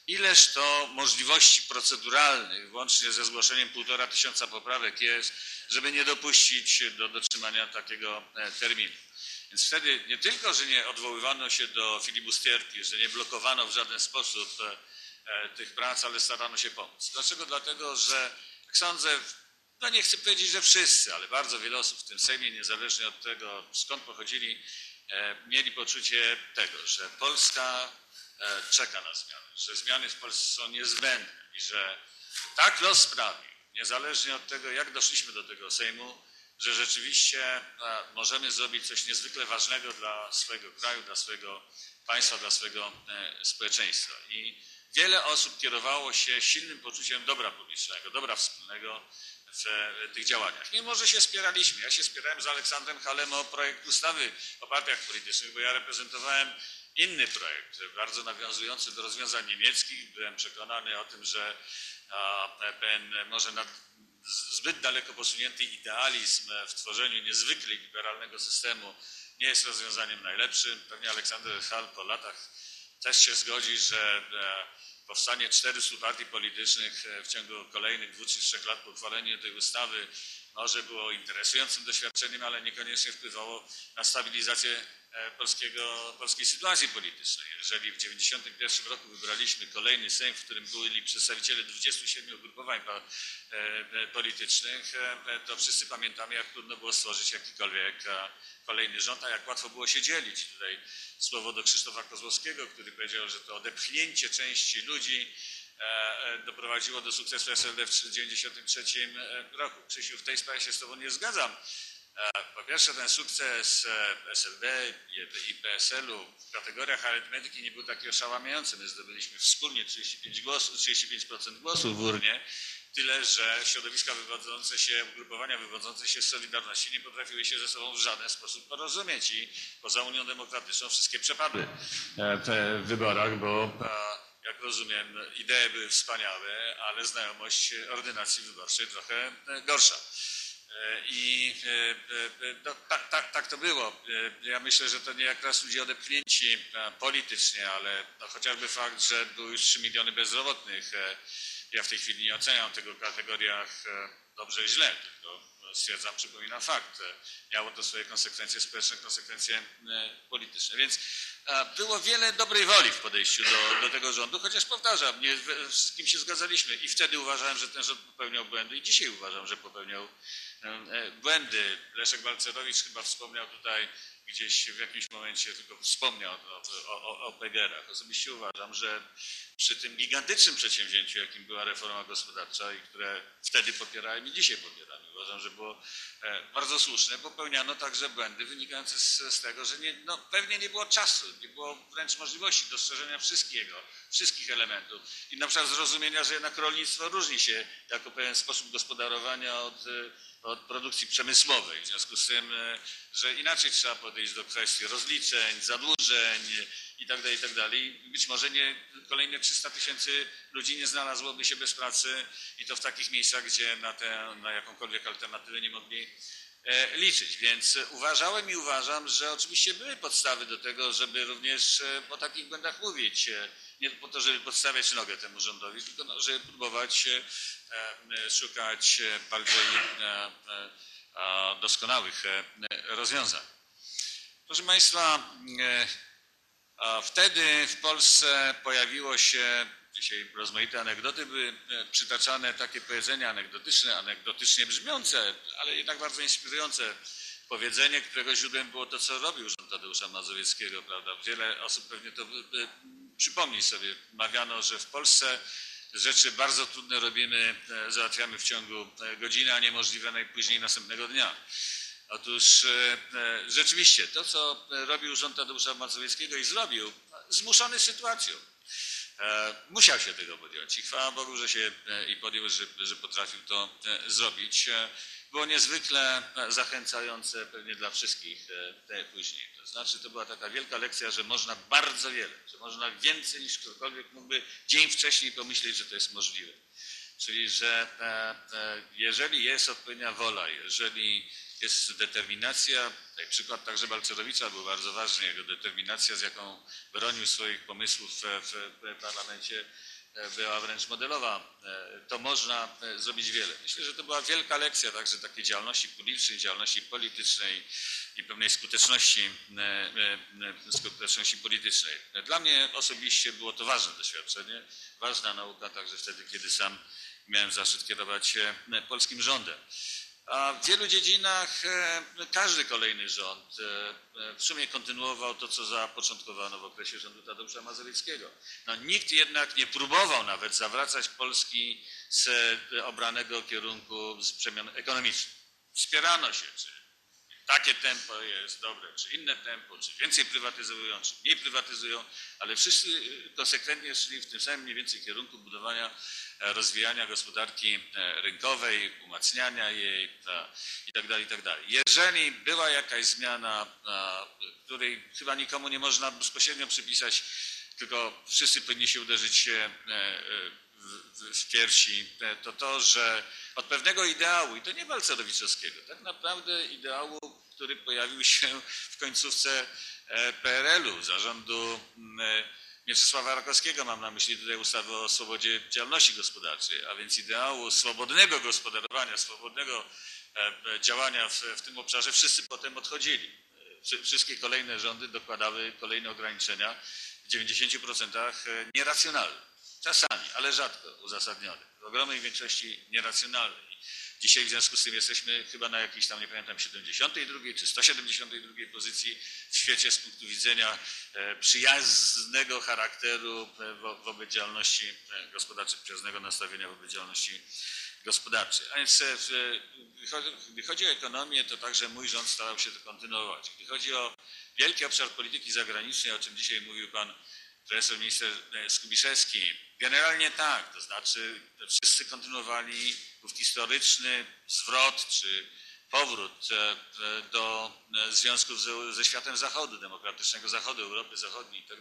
Ileż to możliwości proceduralnych, włącznie ze zgłoszeniem półtora tysiąca poprawek jest, żeby nie dopuścić do dotrzymania takiego e, terminu. Więc wtedy nie tylko, że nie odwoływano się do filibustierki, że nie blokowano w żaden sposób e, e, tych prac, ale starano się pomóc. Dlaczego? Dlatego, że jak sądzę, no nie chcę powiedzieć, że wszyscy, ale bardzo wiele osób w tym Sejmie, niezależnie od tego, skąd pochodzili, mieli poczucie tego, że Polska czeka na zmiany, że zmiany w Polsce są niezbędne i że tak los sprawił, niezależnie od tego, jak doszliśmy do tego Sejmu, że rzeczywiście e, możemy zrobić coś niezwykle ważnego dla swojego kraju, dla swojego państwa, dla swojego e, społeczeństwa. I wiele osób kierowało się silnym poczuciem dobra publicznego, dobra wspólnego w e, tych działaniach. Mimo, że się spieraliśmy. Ja się spierałem z Aleksandrem Halem o projekt ustawy o partiach politycznych, bo ja reprezentowałem inny projekt, bardzo nawiązujący do rozwiązań niemieckich. Byłem przekonany o tym, że ten może nad, zbyt daleko posunięty idealizm w tworzeniu niezwykle liberalnego systemu nie jest rozwiązaniem najlepszym. Pewnie Aleksander Hall po latach też się zgodzi, że e, powstanie 400 partii politycznych e, w ciągu kolejnych dwóch czy trzech lat po uchwaleniu tej ustawy może było interesującym doświadczeniem, ale niekoniecznie wpływało na stabilizację polskiego, polskiej sytuacji politycznej. Jeżeli w 1991 roku wybraliśmy kolejny Sejm, w którym byli przedstawiciele 27 ugrupowań e, e, politycznych, to wszyscy pamiętamy, jak trudno było stworzyć jakikolwiek kolejny rząd, a jak łatwo było się dzielić. Tutaj słowo do Krzysztofa Kozłowskiego, który powiedział, że to odepchnięcie części ludzi doprowadziło do sukcesu SLD w 1993 roku. Krzysiu, w tej sprawie się z Tobą nie zgadzam. Po pierwsze, ten sukces e, SLD i PSL-u w kategoriach arytmetyki nie był taki oszałamiający. My zdobyliśmy wspólnie 35%, głosów, 35 głosów w urnie, tyle że środowiska wywodzące się, ugrupowania wywodzące się z Solidarności nie potrafiły się ze sobą w żaden sposób porozumieć i poza Unią Demokratyczną wszystkie przepadły e, w wyborach, bo e, jak rozumiem, idee były wspaniałe, ale znajomość ordynacji wyborczej trochę gorsza. E, I e, e, no, tak, tak, tak to było. Ja myślę, że to nie jak raz ludzie odepchnięci politycznie, ale no, chociażby fakt, że były już 3 miliony bezrobotnych. Ja w tej chwili nie oceniam tego w kategoriach dobrze i źle, tylko stwierdzam, przypominam fakt. Miało to swoje konsekwencje społeczne, konsekwencje polityczne. Więc było wiele dobrej woli w podejściu do, do tego rządu, chociaż powtarzam, nie wszystkim się zgadzaliśmy i wtedy uważałem, że ten rząd popełniał błędy i dzisiaj uważam, że popełniał e, e, błędy. Leszek Balcerowicz chyba wspomniał tutaj gdzieś w jakimś momencie tylko wspomniał o, o, o, PGR-ach. Osobiście uważam, że przy tym gigantycznym przedsięwzięciu, jakim była reforma gospodarcza i które wtedy popierałem i dzisiaj popieram, uważam, że było e, bardzo słuszne, popełniano także błędy wynikające z, z tego, że nie, no, pewnie nie było czasu, nie było wręcz możliwości dostrzeżenia wszystkiego, wszystkich elementów i na przykład zrozumienia, że jednak rolnictwo różni się jako pewien sposób gospodarowania od, e, od produkcji przemysłowej. W związku z tym, e, że inaczej trzeba podejść do kwestii rozliczeń, zadłużeń i tak dalej, i tak. Być może nie, kolejne 300 tysięcy ludzi nie znalazłoby się bez pracy i to w takich miejscach, gdzie na, na jakąkolwiek alternatywę nie mogli e, liczyć. Więc uważałem i uważam, że oczywiście były podstawy do tego, żeby również e, o takich błędach mówić. Nie po to, żeby podstawiać nogę temu rządowi, tylko no, żeby próbować szukać e, bardziej e, e, doskonałych e, rozwiązań. Proszę Państwa, e, wtedy w Polsce pojawiło się, dzisiaj rozmaite anegdoty były e, przytaczane, takie powiedzenia anegdotyczne, anegdotycznie brzmiące, ale jednak bardzo inspirujące powiedzenie, którego źródłem było to, co robił rząd Tadeusza Mazowieckiego, prawda? Wiele osób pewnie to y, y, przypomni sobie. Mawiano, że w Polsce rzeczy bardzo trudne robimy, e, załatwiamy w ciągu e, godziny, a niemożliwe najpóźniej następnego dnia. Otóż e, rzeczywiście to, co robił rząd Tadeusza Mazowieckiego i zrobił, zmuszony sytuacją, musiał się tego podjąć i chwała Bogu, że się i podjął, że, że potrafił to zrobić. Było niezwykle e, zachęcające pewnie dla wszystkich e, te później. To znaczy to była taka wielka lekcja, że można bardzo wiele, że można więcej niż ktokolwiek mógłby dzień wcześniej pomyśleć, że to jest możliwe. Czyli, że e, jeżeli jest odpowiednia wola, jeżeli jest determinacja, tutaj przykład także Balcerowicza był bardzo ważny, jego determinacja, z jaką bronił swoich pomysłów w, parlamencie, była wręcz modelowa, e, to można e, zrobić wiele. Myślę, że to była wielka lekcja także takiej działalności publicznej, działalności politycznej i pewnej skuteczności, e, e, e, skuteczności politycznej. Dla mnie osobiście było to ważne doświadczenie, ważna nauka także wtedy, kiedy sam miałem zaszczyt kierować e, polskim rządem. A w wielu dziedzinach e, każdy kolejny rząd e, e, w sumie kontynuował to, co zapoczątkowano w okresie rządu Tadeusza Mazowieckiego. No, nikt jednak nie próbował nawet zawracać Polski z obranego kierunku z przemian ekonomicznych. Wspierano się, czy takie tempo jest dobre, czy inne tempo, czy więcej prywatyzują, czy mniej prywatyzują, ale wszyscy konsekwentnie szli w tym samym mniej więcej kierunku budowania, rozwijania gospodarki e, rynkowej, umacniania jej e, i tak tak. Jeżeli była jakaś zmiana, e, której chyba nikomu nie można bezpośrednio przypisać, tylko wszyscy powinni się uderzyć e, e, w, piersi, e, to to, że od pewnego ideału, i to nie Balcerowiczowskiego, tak naprawdę ideału, który pojawił się w końcówce e, PRL-u, zarządu e, Mieczysława Rakowskiego, mam na myśli tutaj ustawę o swobodzie działalności gospodarczej, a więc ideału swobodnego gospodarowania, swobodnego e, e, działania w, w tym obszarze, wszyscy potem odchodzili. E, wszy- Wszystkie kolejne rządy dokładały kolejne ograniczenia, w 90% nieracjonalne. Czasami, ale rzadko uzasadnione. W ogromnej większości nieracjonalne. Dzisiaj w związku z tym jesteśmy chyba na jakiejś tam, nie pamiętam, 72 czy 172 pozycji w świecie z punktu widzenia e, przyjaznego charakteru e, wo- wobec działalności e, gospodarczej, przyjaznego nastawienia wobec działalności gospodarczej. A więc gdy chodzi- o ekonomię, to także mój rząd starał się to kontynuować. Gdy chodzi o wielki obszar polityki zagranicznej, o czym dzisiaj mówił pan profesor minister Skubiszewski. Generalnie tak, to znaczy wszyscy kontynuowali ów historyczny zwrot czy powrót e, e, do e, związków ze, światem Zachodu, demokratycznego Zachodu, Europy Zachodniej i tak.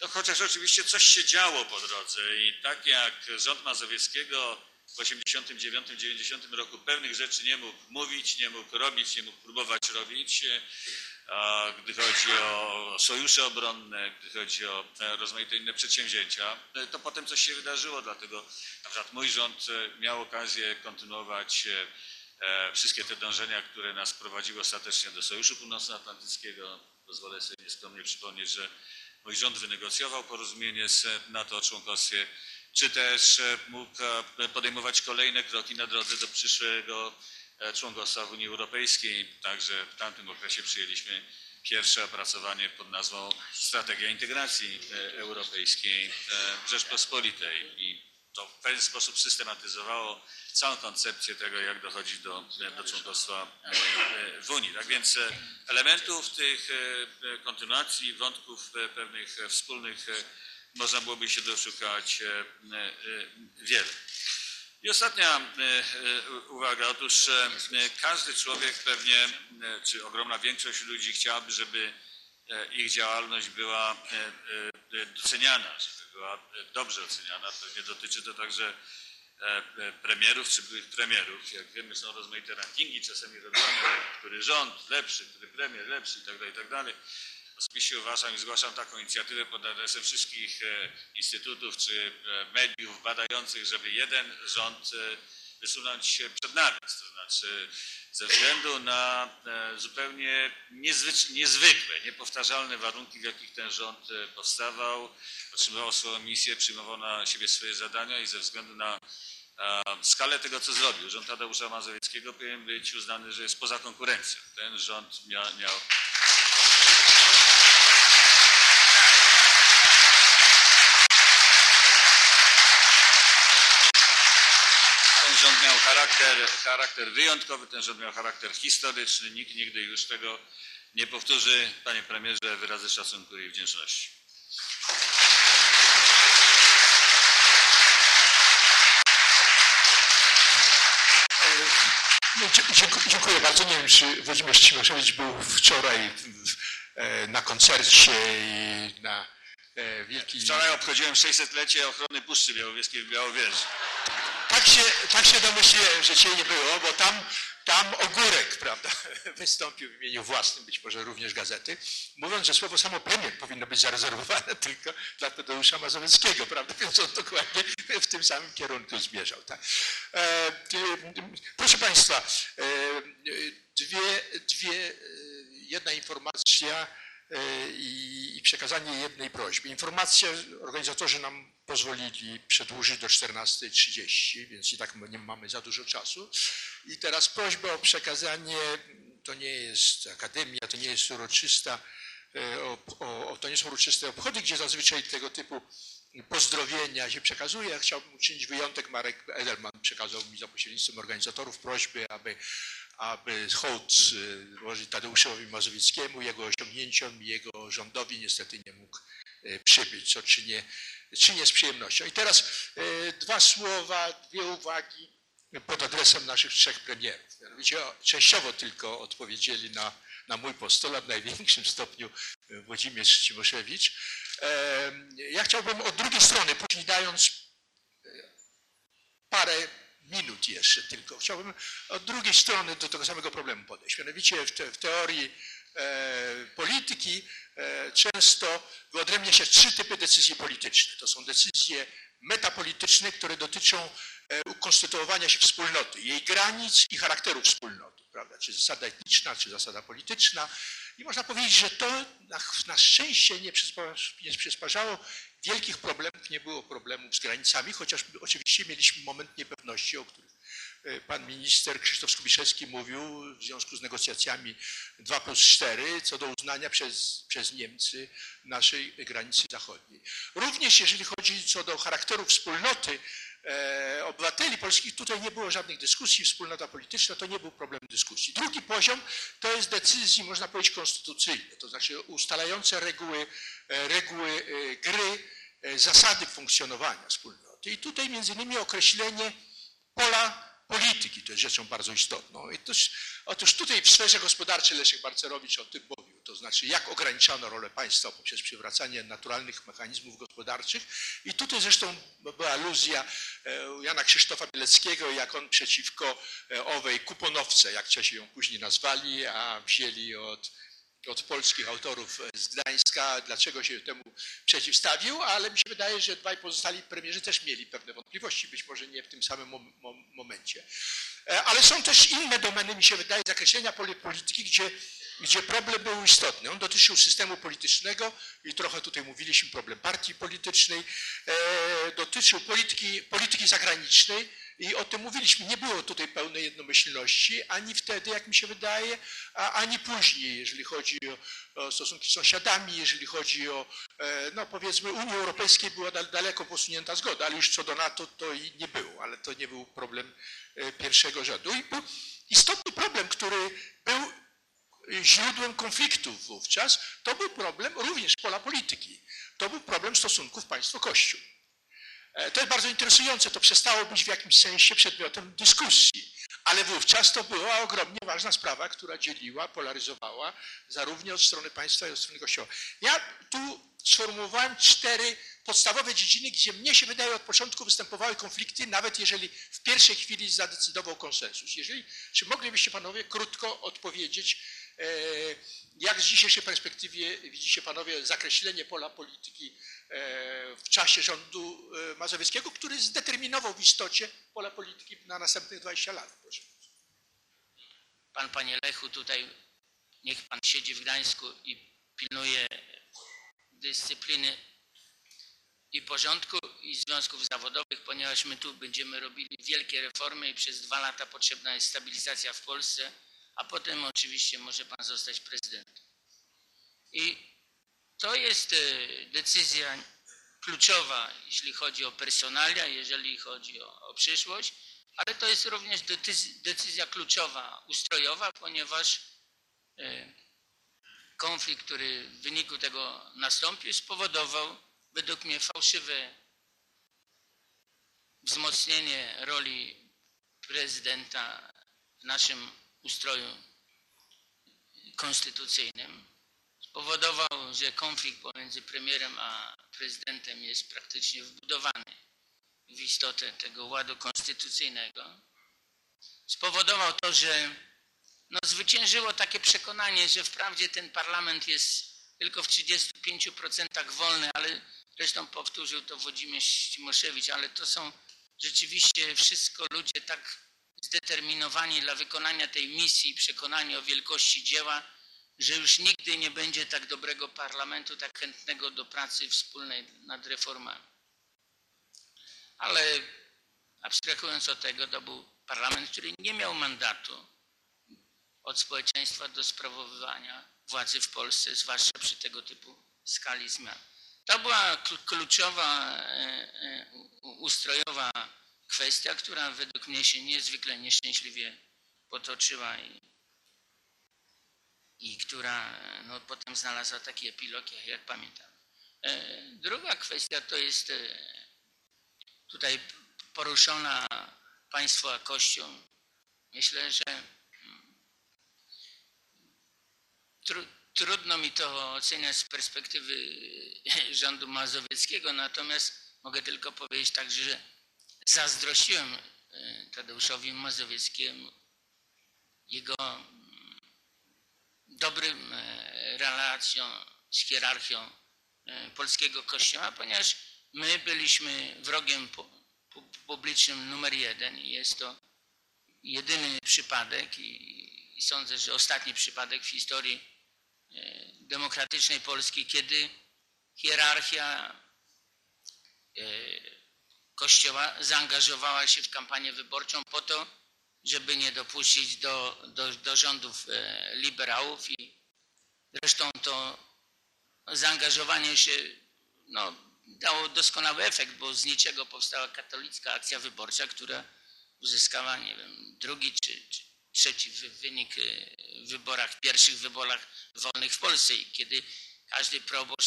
No, chociaż oczywiście coś się działo po drodze i tak jak rząd Mazowieckiego w 89-90 roku pewnych rzeczy nie mógł mówić, nie mógł robić, nie mógł próbować robić, gdy chodzi o sojusze obronne, gdy chodzi o rozmaite inne przedsięwzięcia, to potem coś się wydarzyło, dlatego na przykład mój rząd e, miał okazję kontynuować e, e, wszystkie te dążenia, które nas prowadziły ostatecznie do Sojuszu Północnoatlantyckiego, pozwolę sobie nieskromnie przypomnieć, że mój rząd wynegocjował porozumienie z NATO o członkostwie, czy też mógł podejmować kolejne kroki na drodze do przyszłego członkostwa w Unii Europejskiej. Także w tamtym okresie przyjęliśmy pierwsze opracowanie pod nazwą Strategia Integracji e, Europejskiej e, Rzeczpospolitej i to w pewien sposób systematyzowało całą koncepcję tego, jak dochodzić do, do członkostwa e, e, w Unii. Tak więc e, elementów tych e, e, kontynuacji, wątków e, pewnych e, wspólnych e, można byłoby się doszukać e, e, e, wiele. I ostatnia e, e, uwaga. Otóż e, każdy człowiek pewnie, czy ogromna większość ludzi chciałaby, żeby ich działalność była doceniana, żeby była dobrze oceniana. Pewnie dotyczy to także premierów czy byłych premierów. Jak wiemy, są rozmaite rankingi czasami robione, który rząd lepszy, który premier lepszy itd. itd. Osobiście uważam i zgłaszam taką inicjatywę pod adresem wszystkich e, instytutów czy e, mediów badających, żeby jeden rząd e, wysunąć przed nawias. To znaczy ze względu na zupełnie niezwykłe, niepowtarzalne warunki, w jakich ten rząd powstawał, otrzymywał swoją misję, przyjmował na siebie swoje zadania i ze względu na skalę tego, co zrobił, rząd Tadeusza Mazowieckiego powinien być uznany, że jest poza konkurencją. Ten rząd miał, miał rząd miał charakter, charakter wyjątkowy, ten rząd miał charakter historyczny. Nikt nigdy już tego nie powtórzy. Panie premierze, wyrazy szacunku i wdzięczności. No, dziękuję, dziękuję bardzo. Nie wiem, czy Włodzimierz Cimoszewicz był wczoraj e, na koncercie i na e, wielki... Wczoraj obchodziłem 600-lecie ochrony Puszczy Białowieskiej w Białowieży. Tak się, tak się domyśliłem, że cię nie było, bo tam, tam Ogórek, prawda, wystąpił w imieniu własnym, być może również gazety, mówiąc, że słowo samo premier powinno być zarezerwowane tylko dla Tadeusza Mazowieckiego, prawda, więc on dokładnie w tym samym kierunku zmierzał. Tak. E, proszę Państwa, e, dwie, dwie, jedna informacja e, i, i przekazanie jednej prośby. Informacja, organizatorzy nam pozwolili przedłużyć do 14.30, więc i tak nie mamy za dużo czasu. I teraz prośba o przekazanie, to nie jest akademia, to nie jest uroczysta, e, o, o, to nie są uroczyste obchody, gdzie zazwyczaj tego typu pozdrowienia się przekazuje. Ja chciałbym uczynić wyjątek. Marek Edelman przekazał mi za pośrednictwem organizatorów prośby, aby aby hołd złożyć Tadeuszowi Mazowieckiemu, jego osiągnięciom i jego rządowi niestety nie mógł y, przybyć, co czynię, czynię z przyjemnością. I teraz y, dwa słowa, dwie uwagi pod adresem naszych trzech premierów. Mianowicie częściowo tylko odpowiedzieli na, na mój postulat, w największym stopniu y, Włodzimierz Cimoszewicz. Em, Ja chciałbym od drugiej strony, później dając parę minut jeszcze tylko. Chciałbym od drugiej strony do tego samego problemu podejść. Mianowicie w, te, w teorii e, polityki e, często wyodrębnia się trzy typy decyzji politycznych. To są decyzje metapolityczne, które dotyczą e, ukonstytuowania się wspólnoty, jej granic i charakteru wspólnoty, prawda? Czy zasada etniczna, czy zasada polityczna. I można powiedzieć, że to na, na szczęście nie, przyspa, nie przysparzało wielkich problemów, nie było problemów z granicami, chociaż oczywiście mieliśmy moment niepewności, o których e, pan minister Krzysztof Skubiszewski mówił w związku z negocjacjami 2 plus 4 co do uznania przez, przez Niemcy naszej granicy zachodniej. Również jeżeli chodzi co do charakteru wspólnoty e, obywateli polskich, tutaj nie było żadnych dyskusji, wspólnota polityczna to nie był problem dyskusji. Drugi poziom to jest decyzji, można powiedzieć, konstytucyjne, to znaczy ustalające reguły, e, reguły e, gry, e, zasady funkcjonowania wspólnoty. I tutaj między innymi określenie pola polityki, to jest rzeczą bardzo istotną. I toż, otóż tutaj w sferze gospodarczej Leszek Barcerowicz o tym mówił, to znaczy jak ograniczano rolę państwa poprzez przywracanie naturalnych mechanizmów gospodarczych. I tutaj zresztą była aluzja e, Jana Krzysztofa Bieleckiego, jak on przeciwko e, owej kuponowce, jak Czesi ją później nazwali, a wzięli od od polskich autorów z Gdańska, dlaczego się temu przeciwstawił, ale mi się wydaje, że dwaj pozostali premierzy też mieli pewne wątpliwości, być może nie w tym samym mom- mom- momencie. E, Ale są też inne domeny, mi się wydaje, zakreślenia poli- polityki, gdzie gdzie problem był istotny. On dotyczył systemu politycznego i trochę tutaj mówiliśmy problem partii politycznej, e, dotyczył polityki, polityki zagranicznej i o tym mówiliśmy. Nie było tutaj pełnej jednomyślności ani wtedy, jak mi się wydaje, ani później, jeżeli chodzi o, o stosunki z sąsiadami, jeżeli chodzi o, e, no powiedzmy, Unii Europejskiej była dal- daleko posunięta zgoda, ale już co do NATO to i nie było, ale to nie był problem e, pierwszego rzędu. I był istotny problem, który był źródłem konfliktów wówczas, to był problem również pola polityki. To był problem stosunków państwo-kościół. E, To jest bardzo interesujące, to przestało być w jakimś sensie przedmiotem dyskusji, ale wówczas to była ogromnie ważna sprawa, która dzieliła, polaryzowała zarówno od strony państwa, jak i od strony kościoła. Ja tu sformułowałem cztery podstawowe dziedziny, gdzie mnie się wydaje od początku występowały konflikty, nawet jeżeli w pierwszej chwili zadecydował konsensus. Jeżeli, czy moglibyście panowie krótko odpowiedzieć, jak z dzisiejszej perspektywy widzicie panowie zakreślenie pola polityki e, w czasie rządu e, mazowieckiego, który zdeterminował w istocie pola polityki na następnych 20 lat? Proszę. Pan, panie Lechu, tutaj niech pan siedzi w Gdańsku i pilnuje dyscypliny i porządku i związków zawodowych, ponieważ my tu będziemy robili wielkie reformy i przez dwa lata potrzebna jest stabilizacja w Polsce, a potem oczywiście może pan zostać prezydentem. I to jest e, decyzja kluczowa, jeśli chodzi o personalia, jeżeli chodzi o, o przyszłość, ale to jest również decyz- decyzja kluczowa, ustrojowa, ponieważ e, konflikt, który w wyniku tego nastąpił, spowodował według mnie fałszywe wzmocnienie roli prezydenta w naszym ustroju konstytucyjnym. Spowodował, że konflikt pomiędzy premierem a prezydentem jest praktycznie wbudowany w istotę tego ładu konstytucyjnego. Spowodował to, że no, zwyciężyło takie przekonanie, że wprawdzie ten parlament jest tylko w 35% wolny, ale zresztą powtórzył to Włodzimierz Cimoszewicz, ale to są rzeczywiście wszystko ludzie tak zdeterminowani dla wykonania tej misji i przekonani o wielkości dzieła, że już nigdy nie będzie tak dobrego parlamentu, tak chętnego do pracy wspólnej nad reformami. Ale abstrahując od tego, to był parlament, który nie miał mandatu od społeczeństwa do sprawowywania władzy w Polsce, zwłaszcza przy tego typu skali zmian. To była kl- kluczowa, e, e, ustrojowa kwestia, która według mnie się niezwykle nieszczęśliwie potoczyła i, i która no, potem znalazła taki epilog, jak, pamiętam. E, Druga kwestia to jest e, tutaj poruszona państwo a Kościół. Myślę, że Tru, trudno mi to oceniać z perspektywy rządu mazowieckiego, natomiast mogę tylko powiedzieć tak, że zazdrościłem e, Tadeuszowi Mazowieckiemu jego mm, dobrym e, relacjom z hierarchią e, polskiego kościoła, ponieważ my byliśmy wrogiem pu- pu- publicznym numer jeden i jest to jedyny przypadek i, sądzę, że ostatni przypadek w historii demokratycznej Polski, kiedy hierarchia Kościoła zaangażowała się w kampanię wyborczą po to, żeby nie dopuścić do, do, do rządów e, liberałów i zresztą to zaangażowanie się no, dało doskonały efekt, bo z niczego powstała katolicka akcja wyborcza, która uzyskała, nie wiem, drugi czy, czy trzeci wy- wynik e, w wyborach, pierwszych wyborach wolnych w Polsce. I kiedy każdy proboszcz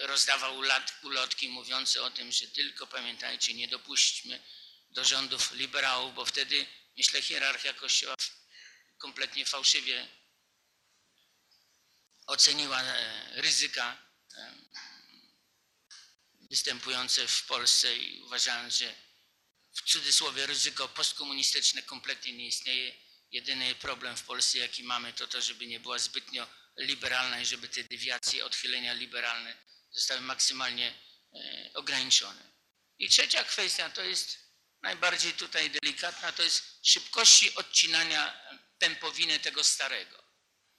rozdawał ulotki mówiące o tym, że tylko pamiętajcie, nie dopuśćmy do rządów liberałów, bo wtedy, myślę, hierarchia Kościoła kompletnie fałszywie oceniła e, ryzyka e, występujące w Polsce i uważając, że w cudzysłowie ryzyko postkomunistyczne kompletnie nie istnieje. Jedyny problem w Polsce, jaki mamy, to to, żeby nie była zbytnio liberalna i żeby te dewiacje, odchylenia liberalne zostały maksymalnie e, ograniczone. I trzecia kwestia to jest najbardziej tutaj delikatna, to jest szybkości odcinania pępowiny tego starego.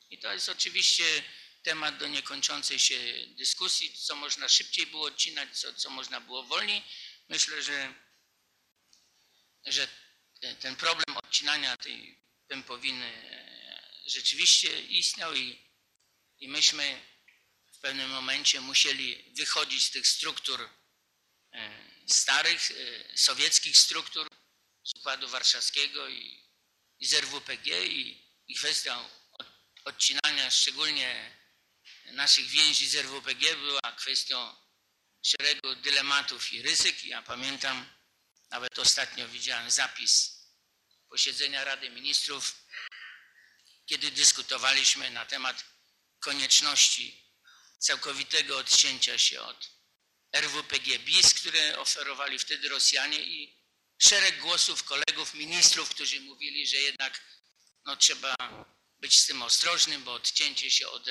I to jest oczywiście temat do niekończącej się dyskusji, co można szybciej było odcinać, co, co można było wolniej. Myślę, że, że ten problem odcinania tej pępowiny e, rzeczywiście istniał i, i myśmy pewnym momencie musieli wychodzić z tych struktur e, starych, e, sowieckich struktur z Układu Warszawskiego i, i z RWPG i, i kwestia od, odcinania szczególnie naszych więzi z RWPG była kwestią szeregu dylematów i ryzyk. Ja pamiętam, nawet ostatnio widziałem zapis posiedzenia Rady Ministrów, kiedy dyskutowaliśmy na temat konieczności całkowitego odcięcia się od RWPG BIS, które oferowali wtedy Rosjanie i szereg głosów kolegów ministrów, którzy mówili, że jednak no, trzeba być z tym ostrożnym, bo odcięcie się od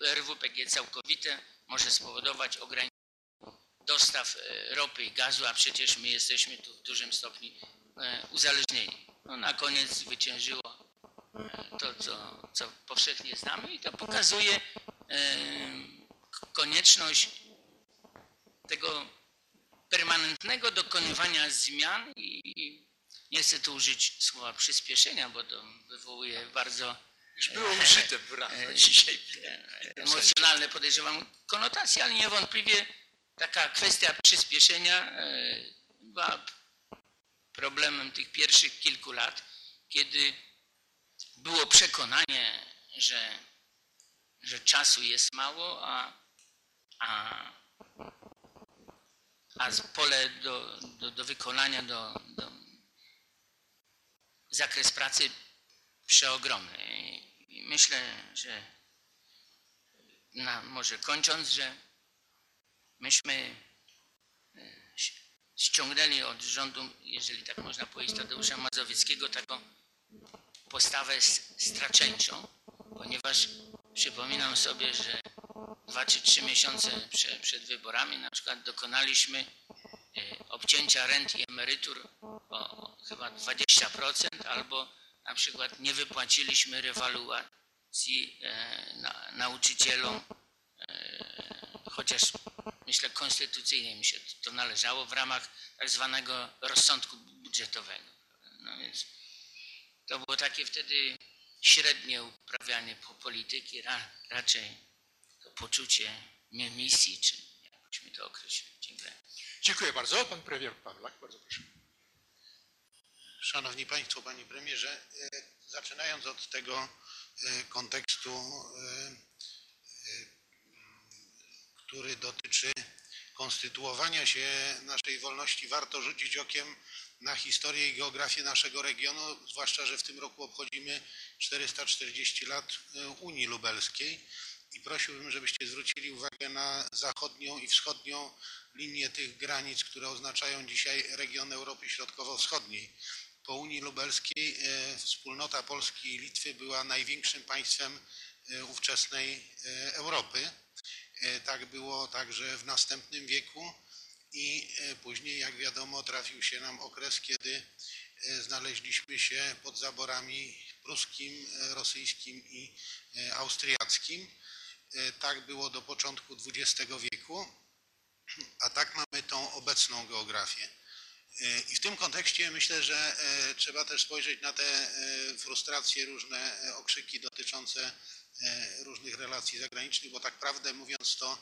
RWPG całkowite może spowodować ograniczenie dostaw e, ropy i gazu, a przecież my jesteśmy tu w dużym stopniu e, uzależnieni. No, na koniec zwyciężyło e, to, co, co powszechnie znamy i to pokazuje konieczność tego permanentnego dokonywania zmian i nie chcę tu użyć słowa przyspieszenia, bo to wywołuje bardzo Już było użyte w rano dzisiaj. emocjonalne podejrzewam konotacje, ale niewątpliwie taka kwestia przyspieszenia e, była problemem tych pierwszych kilku lat, kiedy było przekonanie, że, że czasu jest mało, a, a, a pole do, do, do wykonania, do, do zakres pracy przeogromny. I myślę, że na, może kończąc, że myśmy e, ściągnęli od rządu, jeżeli tak można powiedzieć, Tadeusza Mazowieckiego taką postawę straceńczą, ponieważ przypominam sobie, że dwa czy trzy miesiące przed, przed wyborami na przykład dokonaliśmy e, obcięcia rent i emerytur o chyba 20% albo na przykład nie wypłaciliśmy rewaluacji e, na, nauczycielom, chociaż myślę konstytucyjnie mi się to należało w ramach tak zwanego rozsądku budżetowego. No więc to było takie wtedy średnie uprawianie po polityki, ra, raczej to poczucie misji, czy jakbyśmy to określili. Dziękuję. Dziękuję bardzo. Pan premier Pawlak, bardzo proszę. Szanowni Państwo, Panie Premierze, e, zaczynając od tego e, kontekstu, e, który dotyczy konstytuowania się naszej wolności, warto rzucić okiem na historię i geografię naszego regionu, zwłaszcza, że w tym roku obchodzimy 440 lat Unii Lubelskiej i prosiłbym, żebyście zwrócili uwagę na zachodnią i wschodnią linię tych granic, które oznaczają dzisiaj region Europy Środkowo-Wschodniej. Po Unii Lubelskiej e, wspólnota Polski i Litwy była największym państwem e, ówczesnej e, Europy. Tak było także w następnym wieku i później, jak wiadomo, trafił się nam okres, kiedy znaleźliśmy się pod zaborami pruskim, rosyjskim i austriackim. Tak było do początku XX wieku, a tak mamy tą obecną geografię. E, I w tym kontekście myślę, że e, trzeba też spojrzeć na te e, frustracje, różne okrzyki dotyczące różnych relacji zagranicznych, bo tak prawdę mówiąc to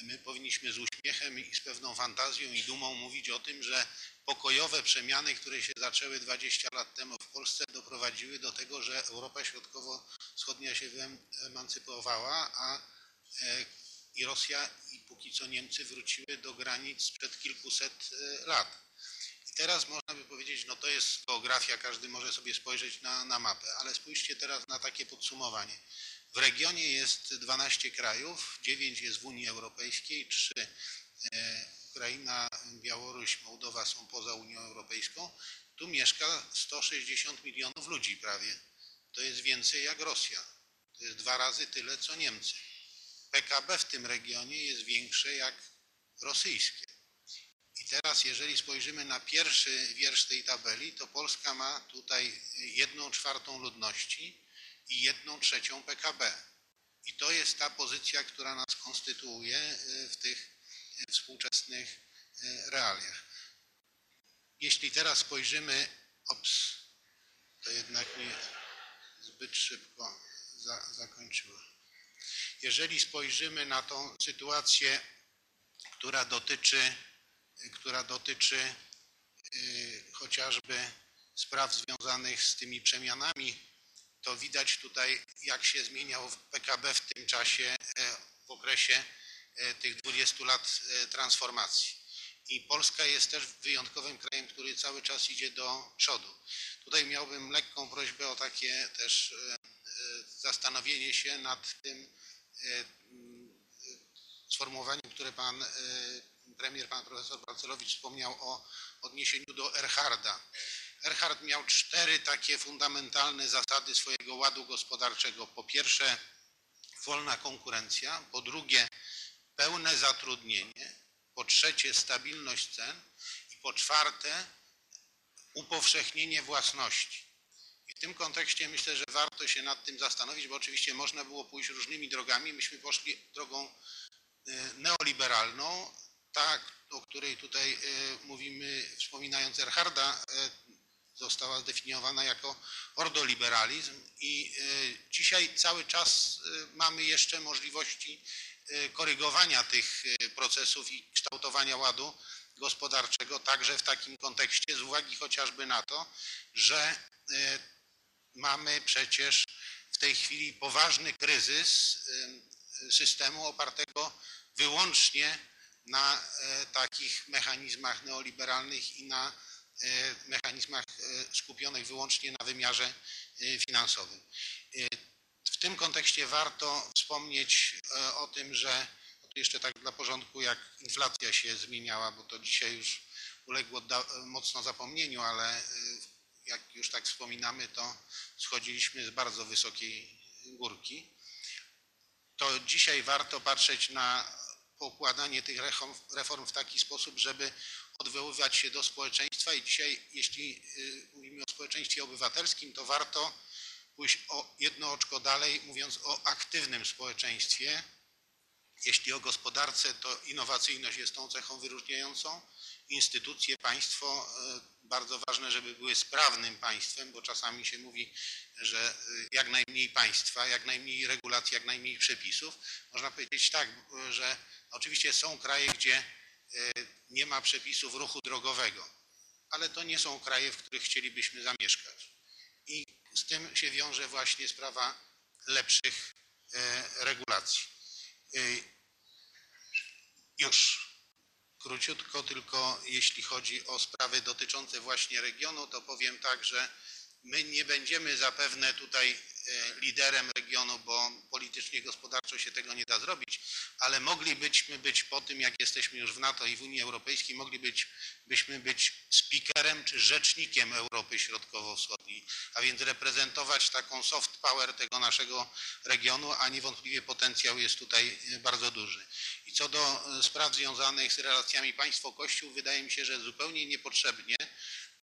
my powinniśmy z uśmiechem i z pewną fantazją i dumą mówić o tym, że pokojowe przemiany, które się zaczęły 20 lat temu w Polsce doprowadziły do tego, że Europa Środkowo-Wschodnia się wyemancypowała, a i Rosja i póki co Niemcy wróciły do granic sprzed kilkuset lat. I teraz można by powiedzieć, no to jest geografia, każdy może sobie spojrzeć na, na mapę, ale spójrzcie teraz na takie podsumowanie. W regionie jest 12 krajów, 9 jest w Unii Europejskiej, 3 e, Ukraina, Białoruś, Mołdowa są poza Unią Europejską. Tu mieszka 160 milionów ludzi prawie. To jest więcej jak Rosja. To jest dwa razy tyle co Niemcy. PKB w tym regionie jest większe jak rosyjskie. I teraz, jeżeli spojrzymy na pierwszy wiersz tej tabeli, to Polska ma tutaj jedną czwartą ludności i jedną trzecią PKB. I to jest ta pozycja, która nas konstytuuje y, w tych y, współczesnych y, realiach. Jeśli teraz spojrzymy, ops, to jednak nie zbyt szybko za, zakończyło. Jeżeli spojrzymy na tą sytuację, która dotyczy, która dotyczy chociażby spraw związanych z tymi przemianami, to widać tutaj, jak się zmieniał PKB w tym czasie, e, w okresie e, tych 20 lat e, transformacji. I Polska jest też wyjątkowym krajem, który cały czas idzie do przodu. Tutaj miałbym lekką prośbę o takie też zastanowienie się nad tym sformułowaniem, które pan premier, pan profesor Balcerowicz wspomniał o odniesieniu do Erharda. Erhard miał cztery takie fundamentalne zasady swojego ładu gospodarczego. Po pierwsze, wolna konkurencja, po drugie, pełne zatrudnienie, po trzecie, stabilność cen i po czwarte, upowszechnienie własności. I w tym kontekście myślę, że warto się nad tym zastanowić, bo oczywiście można było pójść różnymi drogami. Myśmy poszli drogą e, neoliberalną, ta, o której tutaj e, mówimy, wspominając Erharda, e, została zdefiniowana jako ordoliberalizm i e, dzisiaj cały czas e, mamy jeszcze możliwości e, korygowania tych procesów i kształtowania ładu gospodarczego także w takim kontekście z uwagi chociażby na to, że mamy przecież w tej chwili poważny kryzys systemu opartego wyłącznie na takich mechanizmach neoliberalnych i na mechanizmach e, skupionych wyłącznie na wymiarze e, finansowym. E, W tym kontekście warto wspomnieć e, o tym, że no jeszcze tak dla porządku, jak inflacja się zmieniała, bo to dzisiaj już uległo mocno zapomnieniu, ale e, jak już tak wspominamy, to schodziliśmy z bardzo wysokiej górki. To dzisiaj warto patrzeć na pokładanie tych reform, reform w taki sposób, żeby odwoływać się do społeczeństwa i dzisiaj, jeśli y, mówimy o społeczeństwie obywatelskim, to warto pójść o jedno oczko dalej, mówiąc o aktywnym społeczeństwie. Jeśli o gospodarce, to innowacyjność jest tą cechą wyróżniającą. Instytucje, państwo, y, bardzo ważne, żeby były sprawnym państwem, bo czasami się mówi, że y, jak najmniej państwa, jak najmniej regulacji, jak najmniej przepisów. Można powiedzieć tak, y, że oczywiście są kraje, gdzie y, nie ma przepisów ruchu drogowego, ale to nie są kraje, w których chcielibyśmy zamieszkać. I z tym się wiąże właśnie sprawa lepszych e, regulacji. Y, Już króciutko, tylko jeśli chodzi o sprawy dotyczące właśnie regionu, to powiem tak, że my nie będziemy zapewne tutaj liderem regionu, bo politycznie, gospodarczo się tego nie da zrobić, ale moglibyśmy być po tym, jak jesteśmy już w NATO i w Unii Europejskiej, moglibyśmy być speakerem czy rzecznikiem Europy Środkowo-Wschodniej, a więc reprezentować taką soft power tego naszego regionu, a niewątpliwie potencjał jest tutaj e, bardzo duży. I co do e, spraw związanych z relacjami państwo-kościół, wydaje mi się, że zupełnie niepotrzebnie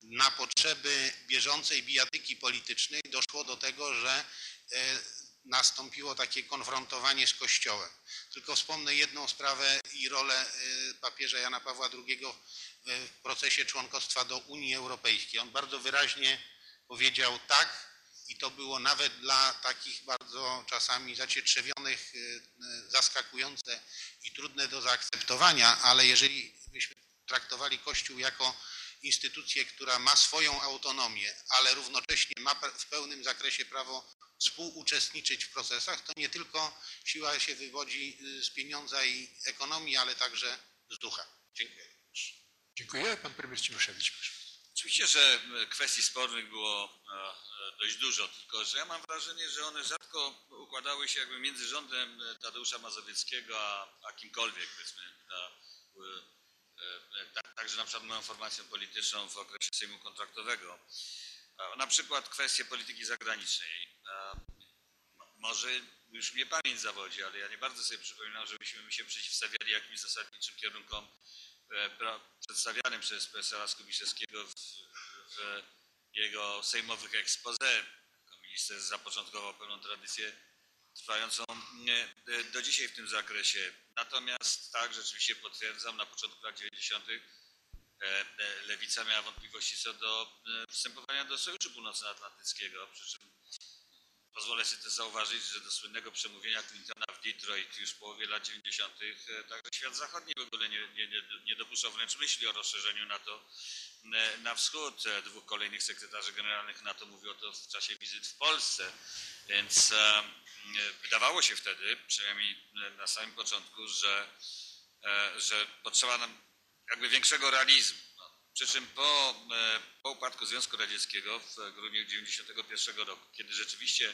na potrzeby bieżącej bijatyki politycznej doszło do tego, że e, nastąpiło takie konfrontowanie z Kościołem. Tylko wspomnę jedną sprawę i rolę e, papieża Jana Pawła II w procesie członkostwa do Unii Europejskiej. On bardzo wyraźnie powiedział tak i to było nawet dla takich bardzo czasami zacietrzewionych e, zaskakujące i trudne do zaakceptowania, ale jeżeli byśmy traktowali Kościół jako instytucję, która ma swoją autonomię, ale równocześnie ma w pełnym zakresie prawo współuczestniczyć w procesach, to nie tylko siła się wywodzi y, z pieniądza i ekonomii, ale także z ducha. Dziękuję. Dziękuję. Pan premier Cimoszewicz, proszę. Oczywiście, że kwestii spornych było e, dość dużo, tylko że ja mam wrażenie, że one rzadko układały się jakby między rządem Tadeusza Mazowieckiego a, a kimkolwiek, powiedzmy, na, także na przykład moją formacją polityczną w okresie Sejmu kontraktowego. Na przykład kwestie polityki zagranicznej. Może już mnie pamięć zawodzi, ale ja nie bardzo sobie przypominam, żebyśmy się przeciwstawiali jakimś zasadniczym kierunkom e, przedstawianym przez profesora Skubiszewskiego w, w jego sejmowych expose minister zapoczątkował pewną tradycję trwającą e, do dzisiaj w tym zakresie. Natomiast tak, rzeczywiście potwierdzam, na początku lat 90. e, e, Lewica miała wątpliwości co do e, wstępowania do Sojuszu Północnoatlantyckiego, przy czym pozwolę sobie też zauważyć, że do słynnego przemówienia Clintona w Detroit już w połowie lat 90. e, także świat zachodni w ogóle nie, nie, nie, dopuszczał wręcz myśli o rozszerzeniu NATO e, na wschód. E, Dwóch kolejnych sekretarzy generalnych NATO mówiło to w czasie wizyt w Polsce, więc e, e, wydawało się wtedy, przynajmniej e, na samym początku, że, e, że potrzeba nam jakby większego realizmu. Przy czym po, e, po upadku Związku Radzieckiego w grudniu 1991 roku, kiedy rzeczywiście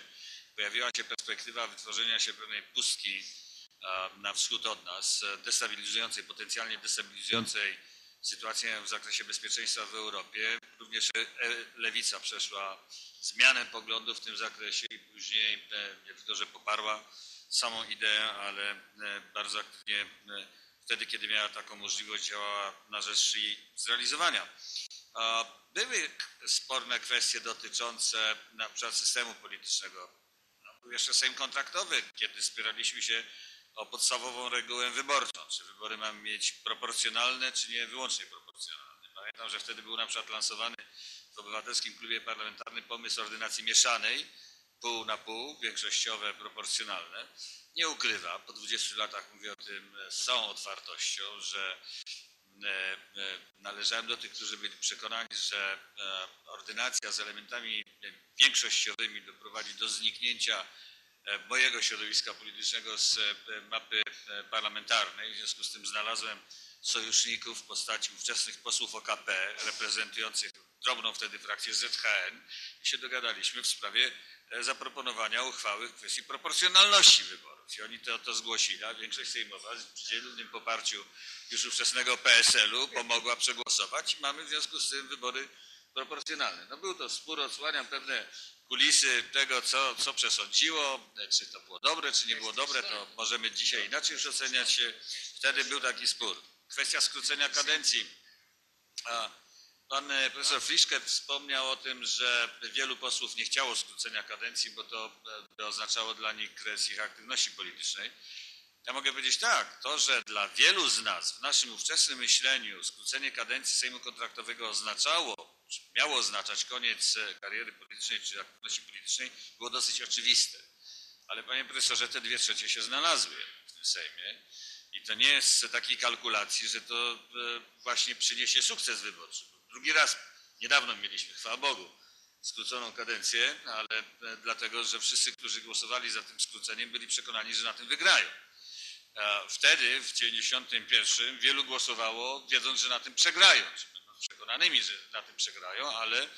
pojawiła się perspektywa wytworzenia się pewnej pustki e, na wschód od nas, e, destabilizującej, potencjalnie destabilizującej sytuację w zakresie bezpieczeństwa w Europie, również e, lewica przeszła zmianę poglądów w tym zakresie i później e, nie tylko, że poparła samą ideę, ale e, bardzo aktywnie wtedy, kiedy miała taką możliwość, działała na rzecz jej zrealizowania. Były sporne kwestie dotyczące na przykład systemu politycznego. No, Był jeszcze Sejm kontraktowy, kiedy spieraliśmy się o podstawową regułę wyborczą. Czy wybory mamy mieć proporcjonalne, czy nie wyłącznie proporcjonalne. Pamiętam, że wtedy był na przykład lansowany w Obywatelskim Klubie Parlamentarnym pomysł ordynacji mieszanej, pół na pół, większościowe, proporcjonalne. Nie ukrywa, po 20 latach mówię o tym z całą otwartością, że e, e, należałem do tych, którzy byli przekonani, że e, ordynacja z elementami większościowymi doprowadzi do zniknięcia mojego środowiska politycznego z e, mapy e, parlamentarnej. W związku z tym znalazłem sojuszników w postaci ówczesnych posłów OKP reprezentujących drobną wtedy frakcję ZHN i się dogadaliśmy w sprawie e, zaproponowania uchwały w kwestii proporcjonalności wyborów. I oni to, to zgłosili, a większość sejmowa przy dzielnym poparciu już ówczesnego PSL-u pomogła przegłosować i mamy w związku z tym wybory proporcjonalne. No był to spór, odsłaniam pewne kulisy tego, co, co przesądziło, czy to było dobre, czy nie było dobre, to możemy dzisiaj inaczej już oceniać. Wtedy był taki spór. Kwestia skrócenia kadencji. Pan e, profesor Friszke wspomniał o tym, że wielu posłów nie chciało skrócenia kadencji, bo to e, by oznaczało dla nich kres ich aktywności politycznej. Ja mogę powiedzieć tak, to, że dla wielu z nas w naszym ówczesnym myśleniu skrócenie kadencji Sejmu Kontraktowego oznaczało, miało oznaczać koniec e, kariery politycznej czy aktywności politycznej, było dosyć oczywiste. Ale panie profesorze, te dwie trzecie się znalazły w tym Sejmie. I to nie jest z takiej kalkulacji, że to e, właśnie przyniesie sukces wyborczy. Drugi raz, niedawno mieliśmy, chwała Bogu, skróconą kadencję, ale e, dlatego, że wszyscy, którzy głosowali za tym skróceniem, byli przekonani, że na tym wygrają. Wtedy, w 91, wielu głosowało, wiedząc, że na tym przegrają, przekonanymi, że na tym przegrają, ale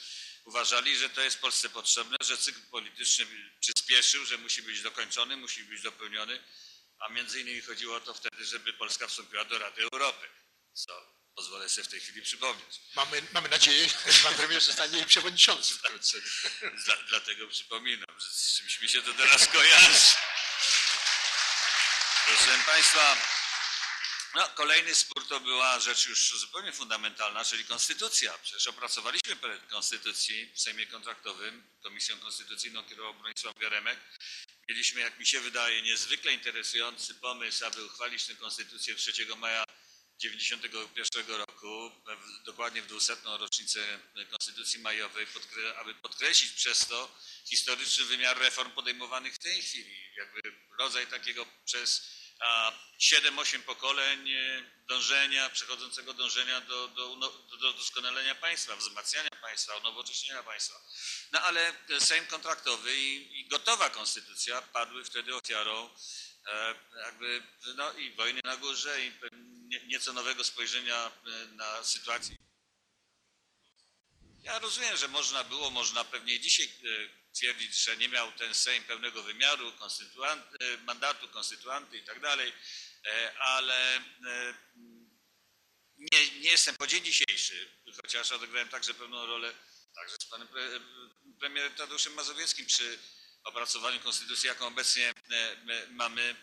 uważali, że to jest Polsce potrzebne, że cykl polityczny przyspieszył, że musi być dokończony, musi być dopełniony, a między innymi chodziło o to wtedy, żeby Polska wstąpiła do Rady Europy, co pozwolę sobie w tej chwili przypomnieć. Mamy, mamy nadzieję, że pan premier zostanie przewodniczącym wkrótce. Dla, dlatego przypominam, że z czymś mi się to teraz kojarzy. Proszę Państwa, no, kolejny spór to była rzecz już zupełnie fundamentalna, czyli konstytucja. Przecież opracowaliśmy projekt konstytucji w Sejmie Kontraktowym, Komisją Konstytucyjną kierował Bronisław Geremek. Mieliśmy, jak mi się wydaje, niezwykle interesujący pomysł, aby uchwalić tę konstytucję 3 maja 1991 roku, dokładnie w 200. rocznicę Konstytucji Majowej, aby podkreślić przez to historyczny wymiar reform podejmowanych w tej chwili. Jakby rodzaj takiego przez a, 7-8 pokoleń e, dążenia, przechodzącego dążenia do, do, do, do doskonalenia państwa, wzmacniania państwa, unowocześnienia państwa. No ale Sejm kontraktowy i, i gotowa konstytucja padły wtedy ofiarą e, jakby no i wojny na górze i nie- nieco nowego spojrzenia e, na sytuację. Ja rozumiem, że można było, można pewnie dzisiaj e, twierdzić, że nie miał ten Sejm pełnego wymiaru, e, mandatu, konstytuanty i tak dalej, e, ale e, nie, nie jestem po dzień dzisiejszy, chociaż odegrałem także pewną rolę także z panem pre, premierem Tadeuszem Mazowieckim przy opracowaniu konstytucji, jaką obecnie mamy.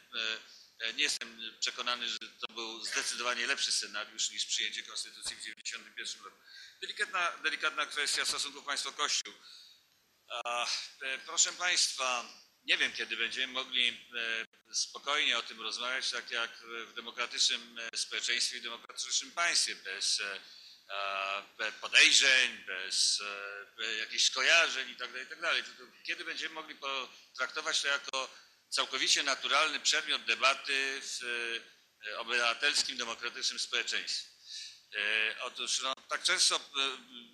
Nie jestem przekonany, że to był zdecydowanie lepszy scenariusz niż przyjęcie konstytucji w 1991 roku. Delikatna, delikatna kwestia stosunków państwo-kościół. E, Proszę Państwa, nie wiem kiedy będziemy mogli e, spokojnie o tym rozmawiać, tak jak w demokratycznym e, społeczeństwie i demokratycznym państwie, bez podejrzeń, bez jakichś skojarzeń itd. itd. Tylko Kiedy będziemy mogli potraktować to jako całkowicie naturalny przedmiot debaty w obywatelskim, demokratycznym społeczeństwie. Otóż no, tak często e,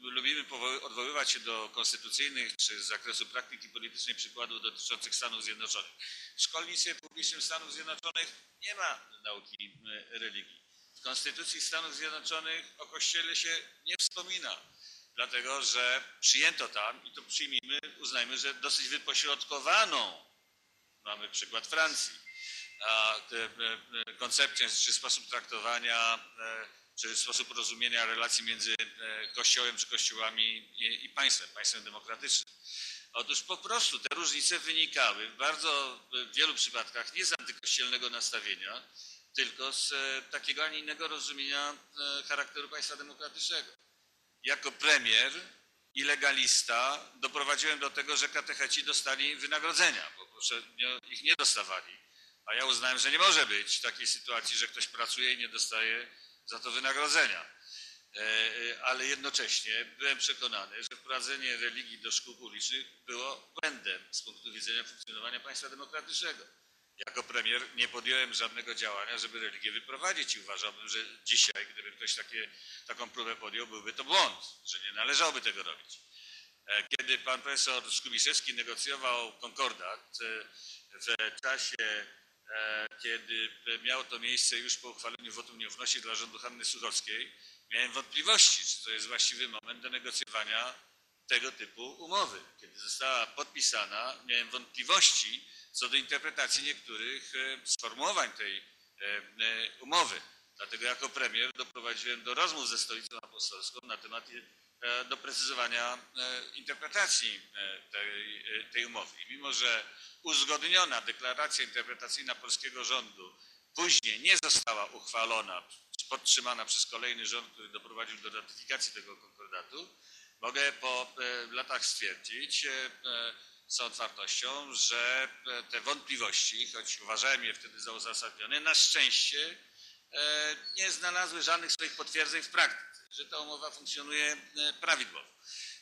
lubimy odwoływać się do konstytucyjnych czy z zakresu praktyki politycznej przykładów dotyczących Stanów Zjednoczonych. W szkolnictwie publicznym Stanów Zjednoczonych nie ma nauki e, religii. W Konstytucji Stanów Zjednoczonych o Kościele się nie wspomina, dlatego że przyjęto tam, i to przyjmijmy, uznajmy, że dosyć wypośrodkowaną, mamy przykład Francji, e, koncepcję czy sposób traktowania czy sposób rozumienia relacji między e, Kościołem czy Kościołami i, państwem, państwem demokratycznym. Otóż po prostu te różnice wynikały w bardzo w wielu przypadkach nie z antykościelnego nastawienia, tylko z e, takiego, a nie innego rozumienia e, charakteru państwa demokratycznego. Jako premier i legalista doprowadziłem do tego, że katecheci dostali wynagrodzenia, bo poprzednio ich nie dostawali. A ja uznałem, że nie może być takiej sytuacji, że ktoś pracuje i nie dostaje za to wynagrodzenia. E, e, Ale jednocześnie byłem przekonany, że wprowadzenie religii do szkół publicznych było błędem z punktu widzenia funkcjonowania państwa demokratycznego. Jako premier nie podjąłem żadnego działania, żeby religię wyprowadzić i uważałbym, że dzisiaj, gdyby ktoś takie, taką próbę podjął, byłby to błąd, że nie należałoby tego robić. E, Kiedy pan profesor Skubiszewski negocjował konkordat w czasie, kiedy miało to miejsce już po uchwaleniu wotum nieufności dla rządu Hanny Suchowskiej, miałem wątpliwości, czy to jest właściwy moment do negocjowania tego typu umowy. Kiedy została podpisana, miałem wątpliwości co do interpretacji niektórych e, sformułowań tej e, e, umowy. Dlatego jako premier doprowadziłem do rozmów ze Stolicą Apostolską na temat e, doprecyzowania e, interpretacji e, tej, e, tej umowy. I mimo, że uzgodniona deklaracja interpretacyjna polskiego rządu później nie została uchwalona, podtrzymana przez kolejny rząd, który doprowadził do ratyfikacji tego konkordatu, mogę po e, latach stwierdzić e, e, z otwartością, że e, te wątpliwości, choć uważałem je wtedy za uzasadnione, na szczęście e, nie znalazły żadnych swoich potwierdzeń w praktyce, że ta umowa funkcjonuje e, prawidłowo.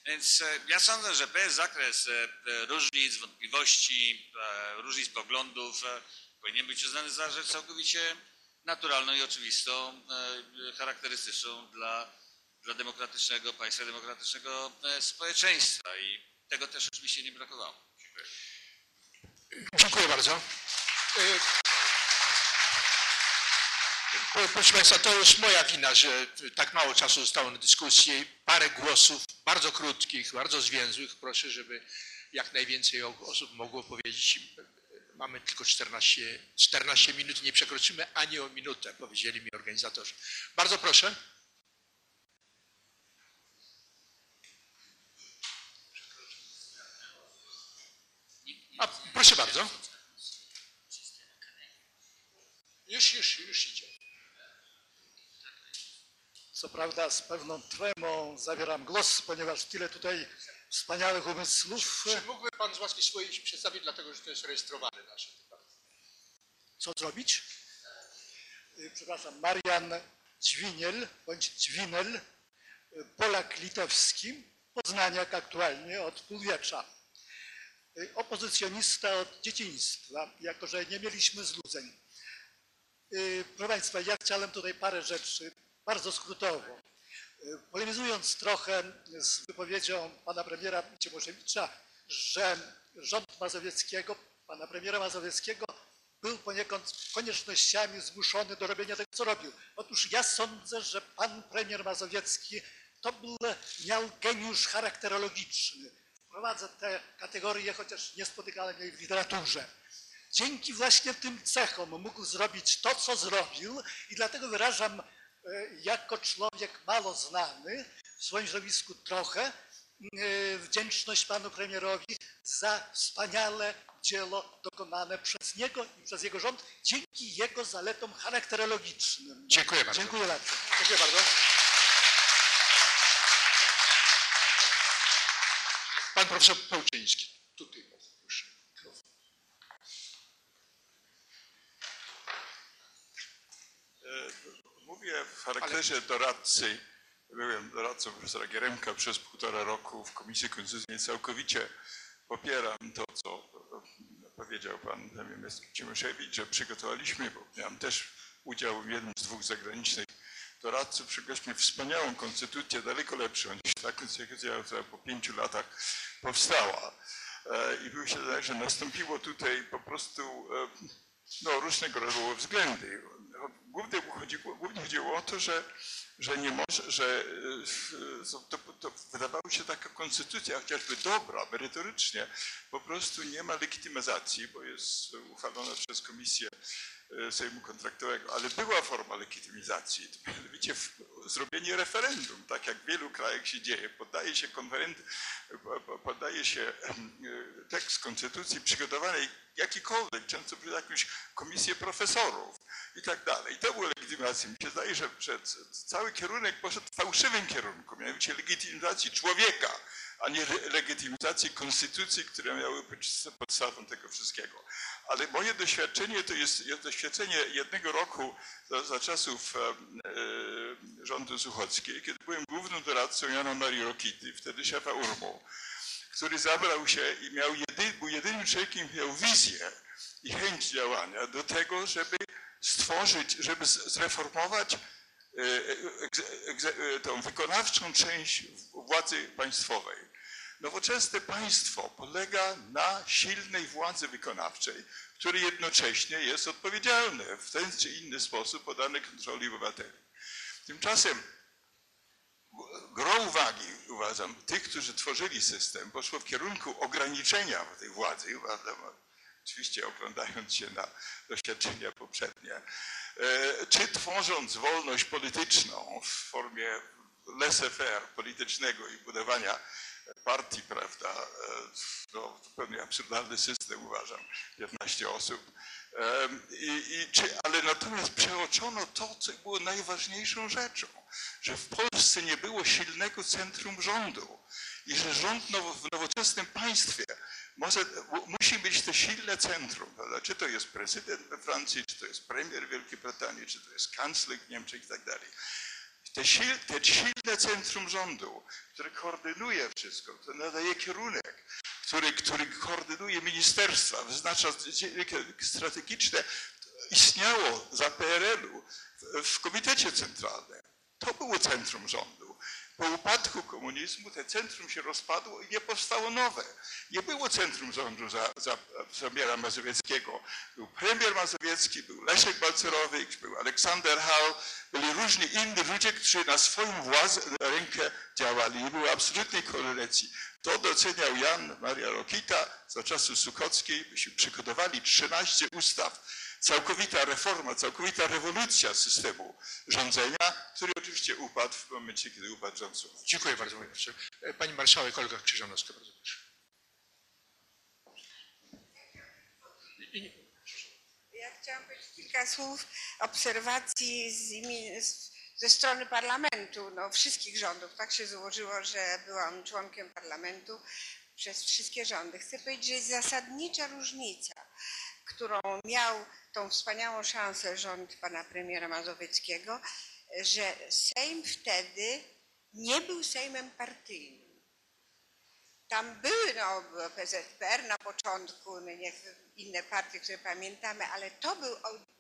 Więc e, ja sądzę, że pewien zakres e, różnic, wątpliwości, różnic poglądów powinien być uznany za rzecz całkowicie naturalną i oczywistą, charakterystyczną dla, dla demokratycznego państwa, demokratycznego społeczeństwa i tego też oczywiście nie brakowało. Dziękuję. Dziękuję bardzo. Pro- Proszę Państwa, to już moja wina, że tak mało czasu zostało na dyskusję. Parę głosów, bardzo krótkich, bardzo zwięzłych. Proszę, żeby jak najwięcej osób mogło powiedzieć. Mamy tylko 14, 14 minut, nie przekroczymy ani o minutę, powiedzieli mi organizatorzy. Bardzo proszę. A, proszę bardzo. Już, już, już idzie. Co prawda z pewną tremą zabieram głos, ponieważ tyle tutaj wspaniałych umysłów. Czy mógłby Pan z łaski swojej się przedstawić, dlatego że to jest rejestrowane nasze. Co zrobić? Y, Przepraszam, Marian Dźwiniel, bądź Dźwinel, y, Polak litewski, Poznaniak aktualnie od półwiecza. Y, Opozycjonista od dzieciństwa, jako że nie mieliśmy złudzeń. Proszę Państwa, ja chciałem tutaj parę rzeczy, bardzo skrótowo. Y, Polemizując trochę z wypowiedzią pana premiera Cimoszewicza, że rząd Mazowieckiego, pana premiera Mazowieckiego był poniekąd koniecznościami zmuszony do robienia tego, co robił. Otóż ja sądzę, że pan premier Mazowiecki to był, miał geniusz charakterologiczny. Wprowadzę te kategorie, chociaż nie spotykałem jej w literaturze. Dzięki właśnie tym cechom mógł zrobić to, co zrobił i dlatego wyrażam e, jako człowiek mało znany, w swoim środowisku trochę, e, wdzięczność panu premierowi za wspaniale dzieło dokonane przez niego i przez jego rząd dzięki jego zaletom charakterologicznym. Dziękuję bardzo. Dziękuję bardzo. Dziękuję bardzo. Pan profesor Pełczyński. Tutaj bardzo proszę. Mikrofon. Mówię w charakterze doradcy. Byłem doradcą profesora Gieremka przez półtora roku w Komisji Konstytucyjnej. Całkowicie popieram to, co powiedział pan premier Cimoszewicz, że przygotowaliśmy, bo miałem też udział w jednym z dwóch zagranicznych doradców. Przygotowaliśmy wspaniałą konstytucję, daleko lepszą niż ta konstytucja, która po pięciu latach powstała. E, I myślę, że nastąpiło tutaj po prostu e, no, różnego rodzaju względy. Głównie chodziło, głównie chodziło o to, że, że nie może, że e, to, to wydawało się taka konstytucja, chociażby dobra, merytorycznie, po prostu nie ma legitymizacji, bo jest uchwalona przez Komisję Sejmu Kontraktowego, ale była forma legitymizacji, mianowicie zrobienie referendum, tak jak w wielu krajach się dzieje. Poddaje się konferend, po- po- poddaje się e, tekst konstytucji przygotowanej jakikolwiek, często przez jakąś komisję profesorów i tak dalej. To było legitymacją. Mi się zdaje, że cały kierunek poszedł w fałszywym kierunku, mianowicie legitymizacji człowieka, a nie le- legitymizacji konstytucji, które miały być podstawą tego wszystkiego. Ale moje doświadczenie to jest, jest doświadczenie jednego roku za, za czasów em, e, rządu Suchockiej, kiedy byłem głównym doradcą Jana Marii Rokity, wtedy szefa URMU, który zabrał się i miał jedy, był jedynym człowiekiem, miał wizję i chęć działania do tego, żeby stworzyć, żeby zreformować e, tą wykonawczą część władzy państwowej. Nowoczesne państwo polega na silnej władzy wykonawczej, które jednocześnie jest odpowiedzialne w ten czy inny sposób podane kontroli obywateli. Tymczasem gro uwagi, uważam, tych, którzy tworzyli system, poszło w kierunku ograniczenia tej władzy, uważam, oczywiście oglądając się na doświadczenia poprzednie, czy tworząc wolność polityczną w formie laissez-faire politycznego i budowania partii, prawda, e, no, zupełnie absurdalny system uważam, 15 osób. Em, I, i, czy, ale natomiast przeoczono to, co było najważniejszą rzeczą, że w Polsce nie było silnego centrum rządu i że rząd w nowoczesnym państwie może, musi mieć to silne centrum, prawda? czy to jest prezydent we Francji, czy to jest premier Wielkiej Brytanii, czy to jest kanclerz Niemczech i tak dalej. Te, sil, te silne centrum rządu, które koordynuje wszystko, które nadaje kierunek, który, który koordynuje ministerstwa, wyznacza strategiczne, istniało za PRL-u w Komitecie Centralnym. To było centrum rządu. Po upadku komunizmu te centrum się rozpadło i nie powstało nowe. Nie było centrum rządu za, za premiera Mazowieckiego. Był premier Mazowiecki, był Leszek Balcerowicz, był Aleksander Hall, byli różni inni ludzie, którzy na swoją władzę, na rękę działali. Nie było absolutnej koordynacji. To doceniał Jan Maria Rokita za czasów Sukockiej. Myśmy przygotowali 13 ustaw całkowita reforma, całkowita rewolucja systemu rządzenia, który oczywiście upadł w momencie, kiedy upadł rząd. Dziękuję bardzo, panie profesorze. E, Pani marszałek Olga Krzyżanowska, bardzo proszę. I- Ja chciałam powiedzieć kilka słów obserwacji z, ze strony parlamentu, no, wszystkich rządów. Tak się złożyło, że byłam członkiem parlamentu przez wszystkie rządy. Chcę powiedzieć, że jest zasadnicza różnica, którą miał tą wspaniałą szansę rząd pana premiera Mazowieckiego, że Sejm wtedy nie był Sejmem partyjnym. Tam były no, PZPR na początku, no, inne partie, które pamiętamy, ale to był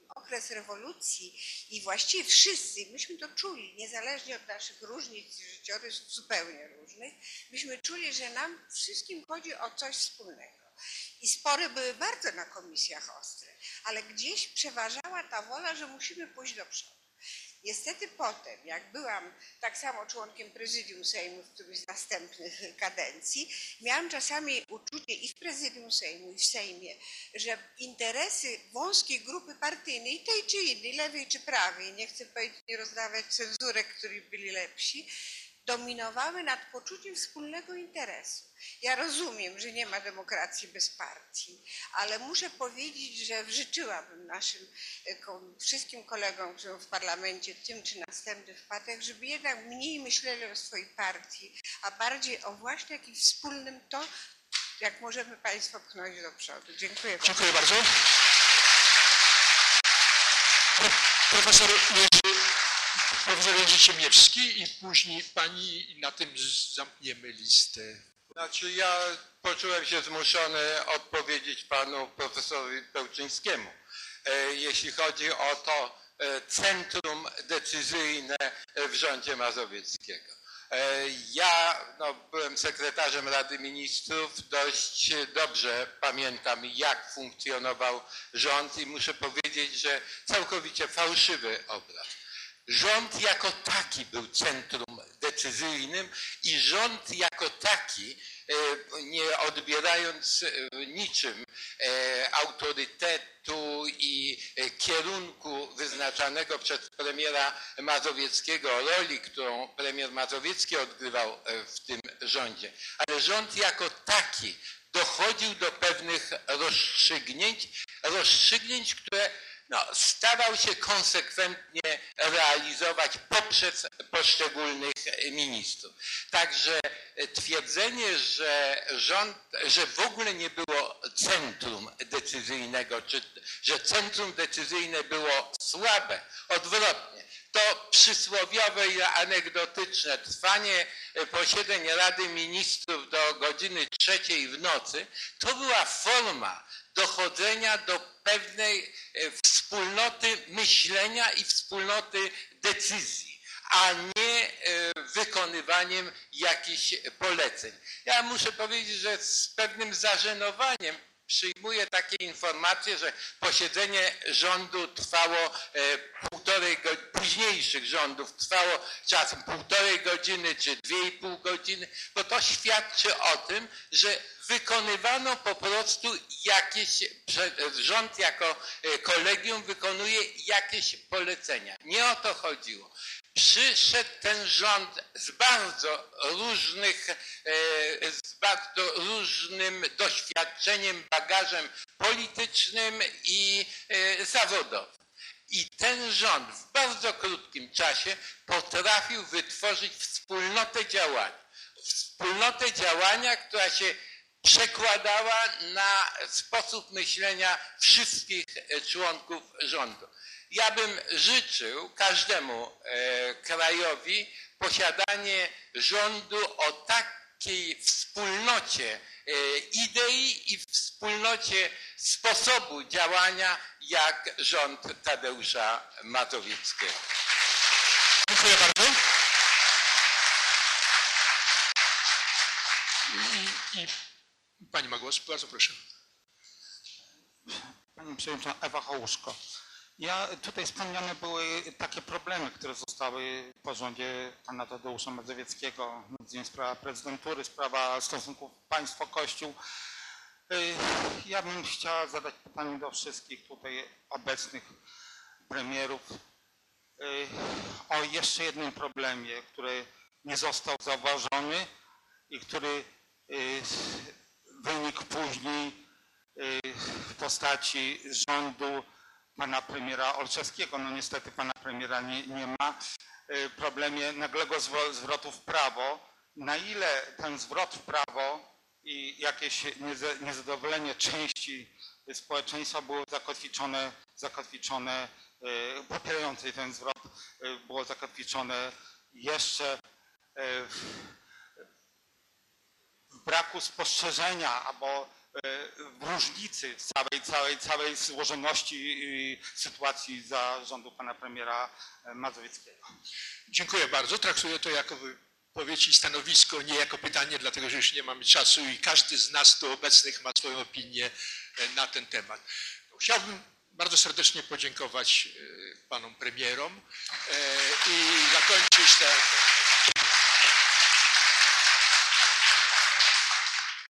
okres rewolucji i właściwie wszyscy, myśmy to czuli, niezależnie od naszych różnic życiorysów zupełnie różnych, myśmy czuli, że nam wszystkim chodzi o coś wspólnego. I spory były bardzo na komisjach ostre, ale gdzieś przeważała ta wola, że musimy pójść do przodu. Niestety potem, jak byłam tak samo członkiem prezydium Sejmu w którymś z następnych kadencji, miałam czasami uczucie i w prezydium Sejmu, i w Sejmie, że interesy wąskiej grupy partyjnej, tej czy innej, lewej czy prawej, nie chcę powiedzieć, nie rozdawać cenzurek, którzy byli lepsi, dominowały nad poczuciem wspólnego interesu. Ja rozumiem, że nie ma demokracji bez partii, ale muszę powiedzieć, że życzyłabym naszym e, wszystkim kolegom, którzy w parlamencie, tym czy następnych partiach, żeby jednak mniej myśleli o swojej partii, a bardziej o właśnie jakimś wspólnym to, jak możemy państwo pchnąć do przodu. Dziękuję bardzo. Dziękuję bardzo. Pro- Profesor profesor Jerzy i później pani i na tym zamkniemy listę. Znaczy ja poczułem się zmuszony odpowiedzieć panu profesorowi Pełczyńskiemu. E, Jeśli chodzi o to e, centrum decyzyjne w rządzie mazowieckiego. E, Ja no, byłem sekretarzem Rady Ministrów, dość dobrze pamiętam jak funkcjonował rząd i muszę powiedzieć, że całkowicie fałszywy obraz. Rząd jako taki był centrum decyzyjnym i rząd jako taki, e, nie odbierając e, niczym e, autorytetu i kierunku wyznaczanego przez premiera Mazowieckiego, roli, którą premier Mazowiecki odgrywał w tym rządzie. Ale rząd jako taki dochodził do pewnych rozstrzygnięć, rozstrzygnięć, które no, starał się konsekwentnie realizować poprzez poszczególnych ministrów. Także twierdzenie, że rząd, że w ogóle nie było centrum decyzyjnego, czy że centrum decyzyjne było słabe, odwrotnie. To przysłowiowe i anegdotyczne trwanie posiedzeń Rady Ministrów do godziny trzeciej w nocy to była forma dochodzenia do pewnej e, wspólnoty myślenia i wspólnoty decyzji, a nie e, wykonywaniem jakichś poleceń. Ja muszę powiedzieć, że z pewnym zażenowaniem przyjmuję takie informacje, że posiedzenie rządu trwało e, półtorej godziny, późniejszych rządów trwało czasem półtorej godziny czy dwie i pół godziny, bo to świadczy o tym, że wykonywano po prostu jakieś, rząd jako e, kolegium wykonuje jakieś polecenia. Nie o to chodziło. Przyszedł ten rząd z bardzo różnych, e, z bardzo różnym doświadczeniem, bagażem politycznym i e, zawodowym. I ten rząd w bardzo krótkim czasie potrafił wytworzyć wspólnotę działania. Wspólnotę działania, która się przekładała na sposób myślenia wszystkich e, członków rządu. Ja bym życzył każdemu e, krajowi posiadanie rządu o takiej wspólnocie e, idei i wspólnocie sposobu działania jak rząd Tadeusza Mazowieckiego. Dziękuję bardzo. I, i pani ma głos, bardzo proszę. Pani Przewodnicząca Ewa Hołuszko. Ja tutaj wspomniane były takie problemy, które zostały po rządzie pana Tadeusza Mazowieckiego, sprawa prezydentury, sprawa stosunków państwo-kościół. Y, Ja bym chciała zadać pytanie do wszystkich tutaj obecnych premierów y, o jeszcze jednym problemie, który nie został zauważony i który wynikł później y, w postaci rządu pana premiera Olszewskiego. No niestety pana premiera nie, nie ma. Y, Problemie nagłego zwrotu w prawo. Na ile ten zwrot w prawo i jakieś niezadowolenie części społeczeństwa było zakotwiczone, zakotwiczone y, popierającej ten zwrot było zakotwiczone jeszcze w braku spostrzeżenia albo e, różnicy w całej, całej, całej złożoności sytuacji za rządu pana premiera e, Mazowieckiego. Dziękuję bardzo. Traktuję to jako wypowiedź i stanowisko, nie jako pytanie, dlatego że już nie mamy czasu i każdy z nas tu obecnych ma swoją opinię e, na ten temat. Chciałbym bardzo serdecznie podziękować panom premierom i zakończyć tę.